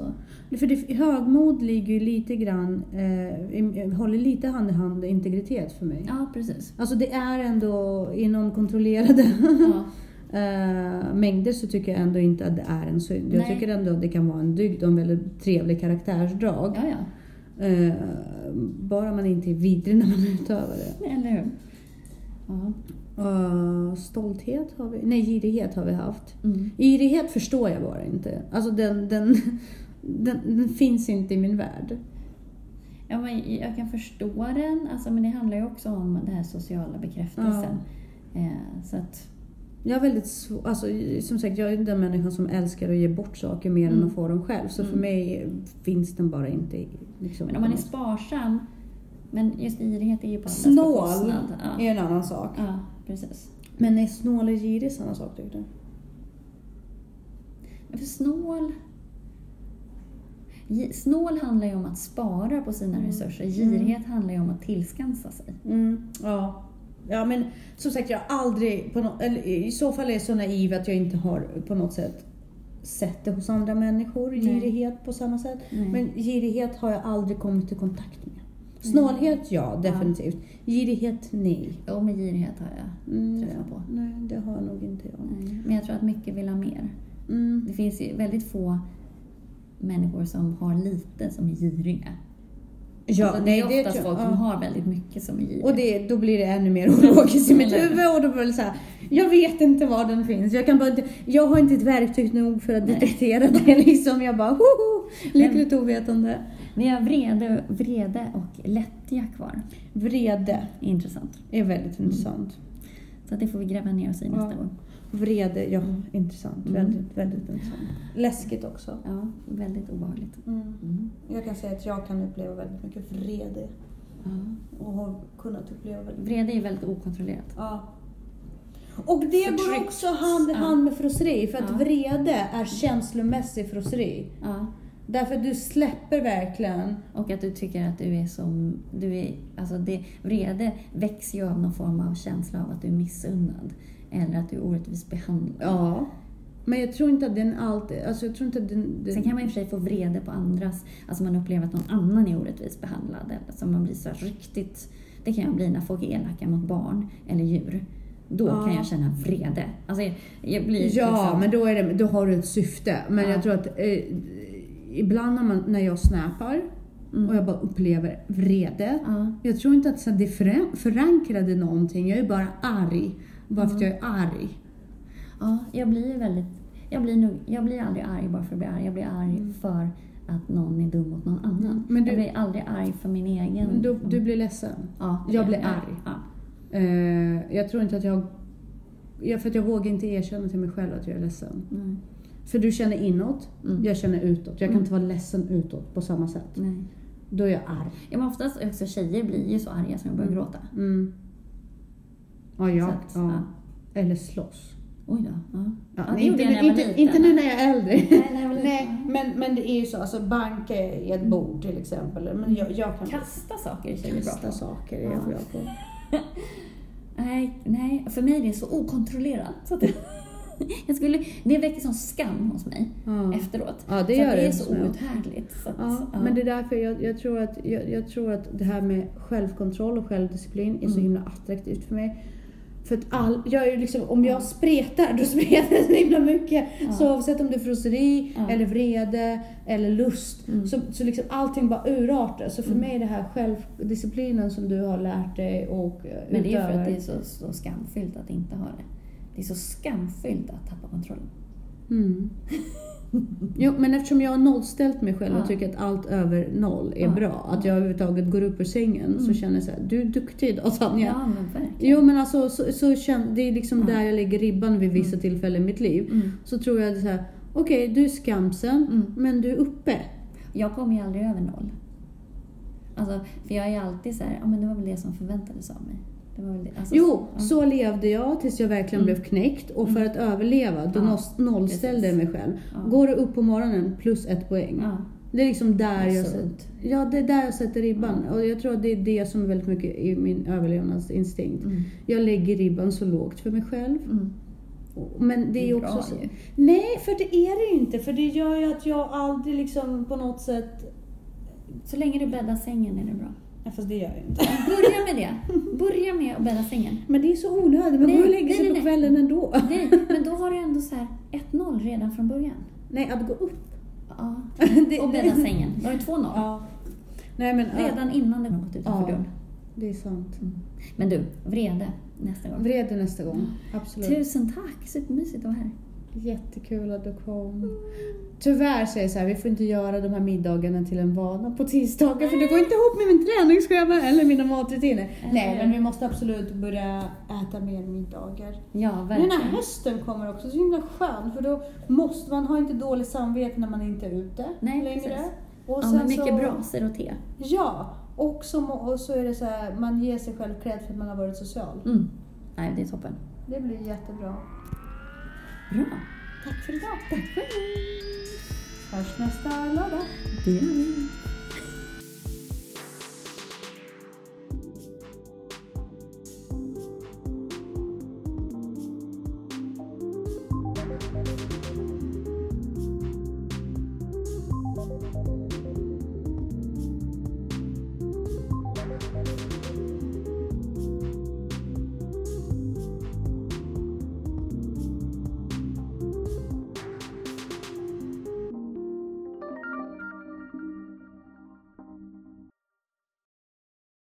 så... För det, högmod ligger ju lite grann, eh, håller lite hand i hand integritet för mig. Ja, precis. Alltså det är ändå inom kontrollerade Ja. <laughs> eh, mängder så tycker jag ändå inte att det är en synd. Jag Nej. tycker ändå att det kan vara en dygd och en väldigt trevlig karaktärsdrag. ja, ja. Eh, bara man inte är vidrig när man utövar det. Eller hur? Ja. Eh, stolthet har vi, nej girighet har vi haft. Mm. Girighet förstår jag bara inte. Alltså den, den, <laughs> den, den finns inte i min värld. Ja, men jag kan förstå den, alltså, men det handlar ju också om den här sociala bekräftelsen. Eh, så att, Jag är väldigt svår, alltså, som sagt jag är den människan som älskar att ge bort saker mer än Mm. att få dem själv. Så för Mm. mig finns den bara inte liksom, men om man är sparsam, men just girighet är ju på andras Snål. Ja. är en annan sak. ja, precis. Men är snål och girig samma sak tycker du? Men För snål... Snål handlar ju om att spara på sina Mm. resurser. Girighet handlar ju om att tillskansa sig. Mm, ja. Ja men som sagt jag har aldrig, på nå- eller, i så fall är jag så naiv att jag inte har på något sätt sett det hos andra människor, Nej. girighet på samma sätt. Nej. Men girighet har jag aldrig kommit i kontakt med. Snålhet ja, definitivt. Girighet nej. Jo, med girighet har jag Mm, träffat på. Nej, det har nog inte jag. Nej. Men jag tror att mycket vill ha mer. Mm. Det finns ju väldigt få människor som har lite som är giriga. Ja, alltså, det nej, är oftast tror- folk ja. som har väldigt mycket som är giriga. Och det, då blir det ännu mer ologiskt i mitt huvud och då blir det så här, jag vet inte var den finns. Jag, kan bara, jag har inte ett verktyg nog för att Nej. detektera det <laughs> liksom. Jag bara, hoho, lyckligt ovetande. Vi har vrede, vrede och lättja kvar. Vrede Intressant. är väldigt intressant. Så att det får vi gräva ner oss i nästa Ja. gång. Vrede, ja, Mm. intressant. Mm. Väldigt, väldigt intressant. Läskigt också. Ja, väldigt obehagligt. Mm. Jag kan säga att jag kan uppleva väldigt mycket vrede. Ja. Och har kunnat uppleva väldigt Vrede är väldigt okontrollerat. Ja. Och det går också hand i hand med frosseri. För att Ja. vrede är känslomässig frosseri. Ja. Därför att du släpper verkligen. Och att du tycker att du är som... Du är, alltså det, vrede växer ju av någon form av känsla av att du är missunnad. Eller att du är orättvist behandlad. Ja. Men jag tror inte att den alltid... Alltså jag tror inte att den... den Sen kan man i och för sig få vrede på andras, alltså man upplever att någon annan är orättvist behandlad. Eller så man blir så riktigt, det kan jag bli när folk är elaka mot barn eller djur. Då Ja. kan jag känna vrede. Alltså jag, jag blir Ja, liksom, men då, är det, då har du ett syfte. Men Ja. jag tror att eh, ibland när, man, när jag snappar Mm. och jag bara upplever vrede. Ja. Jag tror inte att så, det föran- förankrade någonting. Jag är bara arg. Bara för att jag är arg. ja, jag blir väldigt, jag blir, nog, jag blir aldrig arg bara för att bli arg. Jag blir arg för att någon är dum mot någon annan. Mm. Men du- jag blir aldrig arg för min egen... Men du, du blir ledsen. ja, jag blir arg. Ja. Eh, jag tror inte att jag... Ja, för att jag vågar inte erkänna till mig själv att jag är ledsen. Nej. För du känner inåt, Mm. jag känner utåt. Jag kan Mm. inte vara ledsen utåt på samma sätt. Nej. Då är jag arg. Ja, men oftast också tjejer blir ju så arga som jag börjar gråta. Mm. Ja, jag, att, ja. ja. Eller slåss. Oj då. Ja. Ja, det inte, när inte, liten. inte nu när jag är äldre. Nej, liten. Nej, men, men det är ju så. Alltså banka i ett bord till exempel. Men jag, jag kan Kasta saker är tjejer bra kasta på. saker. Är Ja. jag bra på. <laughs> Nej, nej, för mig är det så okontrollerat. Så <laughs> att <laughs> jag skulle, det väcker sån skam hos mig Ja. efteråt. Ja, det att det det är så outhärdligt. Så att, Ja, ja. men det är därför jag, jag, tror att, jag, jag tror att det här med självkontroll och självdisciplin är så Mm. himla attraktivt för mig. För att all, jag är liksom, om jag spretar, då spretar jag så himla mycket. Ja. Så oavsett om det är frosseri, Ja. eller vrede, eller lust, Mm. så, så liksom allting bara urartar. Så för Mm. mig är det här självdisciplinen som du har lärt dig och eh, Men det är för att det är så, så skamfyllt att inte ha det. Det är så skamfyllt att tappa kontrollen. Mm. <laughs> Jo, men eftersom jag har nollställt mig själv Ja. och tycker att allt över noll är Ja. bra, att jag överhuvudtaget går upp ur sängen, så Mm. känner jag så här, du är duktig idag Tanja. Ja, men verkligen. Jo men alltså så, så känn, det är liksom Ja. där jag lägger ribban vid vissa tillfällen i mitt liv. Mm. Så tror jag så här, okej du är skamsen, Mm. men du är uppe. Jag kommer ju aldrig över noll. Alltså, för jag är alltid så här, ja men det var väl det som förväntades av mig. Alltså, Jo, ja. så levde jag tills jag verkligen Mm. blev knäckt och för att överleva då Ja, noll- nollställde jag mig själv. Ja. Går det upp på morgonen plus ett poäng. Ja. Det är liksom där jag, Sunt. ja, det är där jag sätter ribban. Och jag tror att det är det som är väldigt mycket i min överlevnadsinstinkt. Mm. Jag lägger ribban så lågt för mig själv. Mm. Men det är ju också så. ju. Nej, för det är det ju inte. För det gör ju att jag aldrig liksom på något sätt... Så länge du bäddar sängen är det bra. Ja, fast det gör jag inte. <laughs> Börja med det. Börja med att bädda sängen. Men det är så onödigt. Man Nej, går och lägger nej, sig nej, på nej. kvällen ändå. <laughs> Nej, men då har du ändå så här 1-0 redan från början. Nej, att gå upp. Ja. <laughs> Det- Och bädda sängen. Då har du 2-0. Ja. Nej, men... ja, Redan innan den har gått utanför Ja. dörren. Det är sant. Mm. Men du, vrede nästa gång. Vrede nästa gång. Absolut. Tusen tack, supermysigt att vara här. Jättekul att du kom. Tyvärr säger så här, vi får inte göra de här middagarna till en vana på tisdagar för det går inte ihop med min träningsschema eller mina matrutiner. Nej, men vi måste absolut börja äta mer middagar. Ja, Nu verkligen. när hösten kommer också, så himla skön för då måste man ha inte dåligt samvete när man inte är ute Nej, längre. precis. Och Ja, sen men mycket så, brasor och te. Ja, och så, och så är det så här, man ger sig själv cred för att man har varit social. Mm. Nej, det är toppen. Det blir jättebra. Bra. Tack för idag. Tack själv. Hörs nästa lördag. Det gör vi.